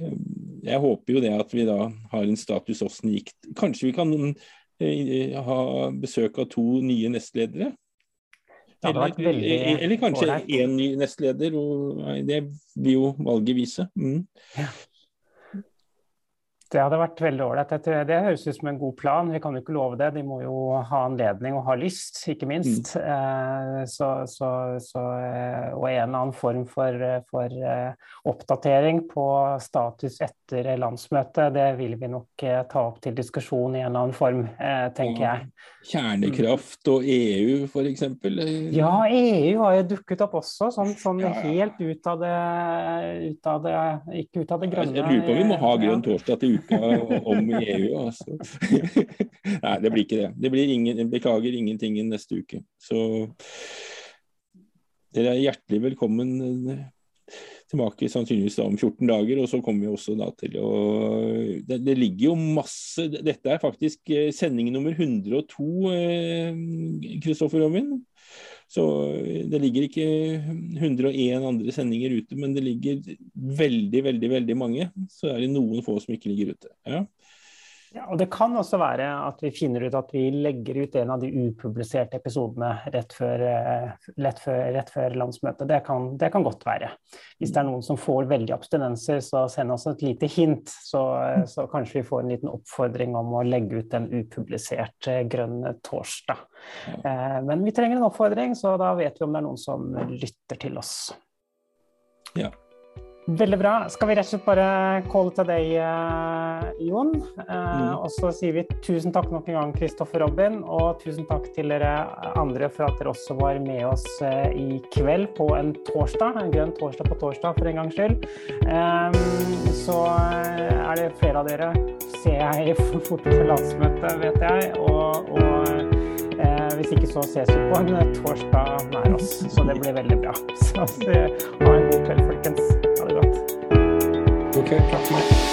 eh, jeg håper jo det at vi da har en status åssen gikk. Kanskje vi kan ha besøk av to nye nestledere. Eller, veldig Eller kanskje én ny nestleder. Og det vil jo valget vise. Mm. Ja. Det hadde vært veldig ålreit. Det høres ut som en god plan. Vi kan jo ikke love det. De må jo ha anledning og ha lyst, ikke minst. Mm. Eh, så, så, så, eh, og en eller annen form for, for, eh, oppdatering på status etter landsmøtet, det vil vi nok ta opp til diskusjon i en eller annen form, tenker jeg. Kjernekraft og EU f.eks.? Ja, EU har jo dukket opp også, sånn, sånn helt ut av, det, ut av det Ikke ut av det grønne. Jeg lurer på om vi må ha grønn torsdag til uka om EU. Altså. Nei, det blir ikke det. Det blir ingen, beklager ingenting neste uke. Så dere er hjertelig velkommen eh, tilbake sannsynligvis om 14 dager. Og så kommer vi også da til å det, det, ligger jo masse Dette er faktisk eh, sending nummer 102, Kristoffer eh, Robin. Så det ligger ikke 101 andre sendinger ute, men det ligger veldig, veldig veldig mange. Så er det noen få som ikke ligger ute. Ja. Ja, og Det kan også være at vi finner ut at vi legger ut en av de upubliserte episodene rett før, rett før, rett før landsmøtet. Det kan, det kan, godt være. Hvis det er noen som får veldig abstinenser, så send oss et lite hint. Så, så kanskje vi får en liten oppfordring om å legge ut en upublisert eh, grønn torsdag. Eh, men vi trenger en oppfordring, så da vet vi om det er noen som lytter til oss. Ja. Veldig bra. Skal vi rett og slett bare call til deg, eh, Jon. Eh, mm. Og så sier vi tusen takk nok en gang, Kristoffer Robin. Og tusen takk til dere andre for at dere også var med oss eh, i kveld på en torsdag. En grønn torsdag på torsdag, for en gangs skyld. Så er det flere av dere, ser jeg, fort til landsmøtet, vet jeg. og, og hvis ikke så ses vi på en torsdag nær oss. Så det blir veldig bra. Så ha en god kveld, folkens. Ha det godt. Ok, takk for meg.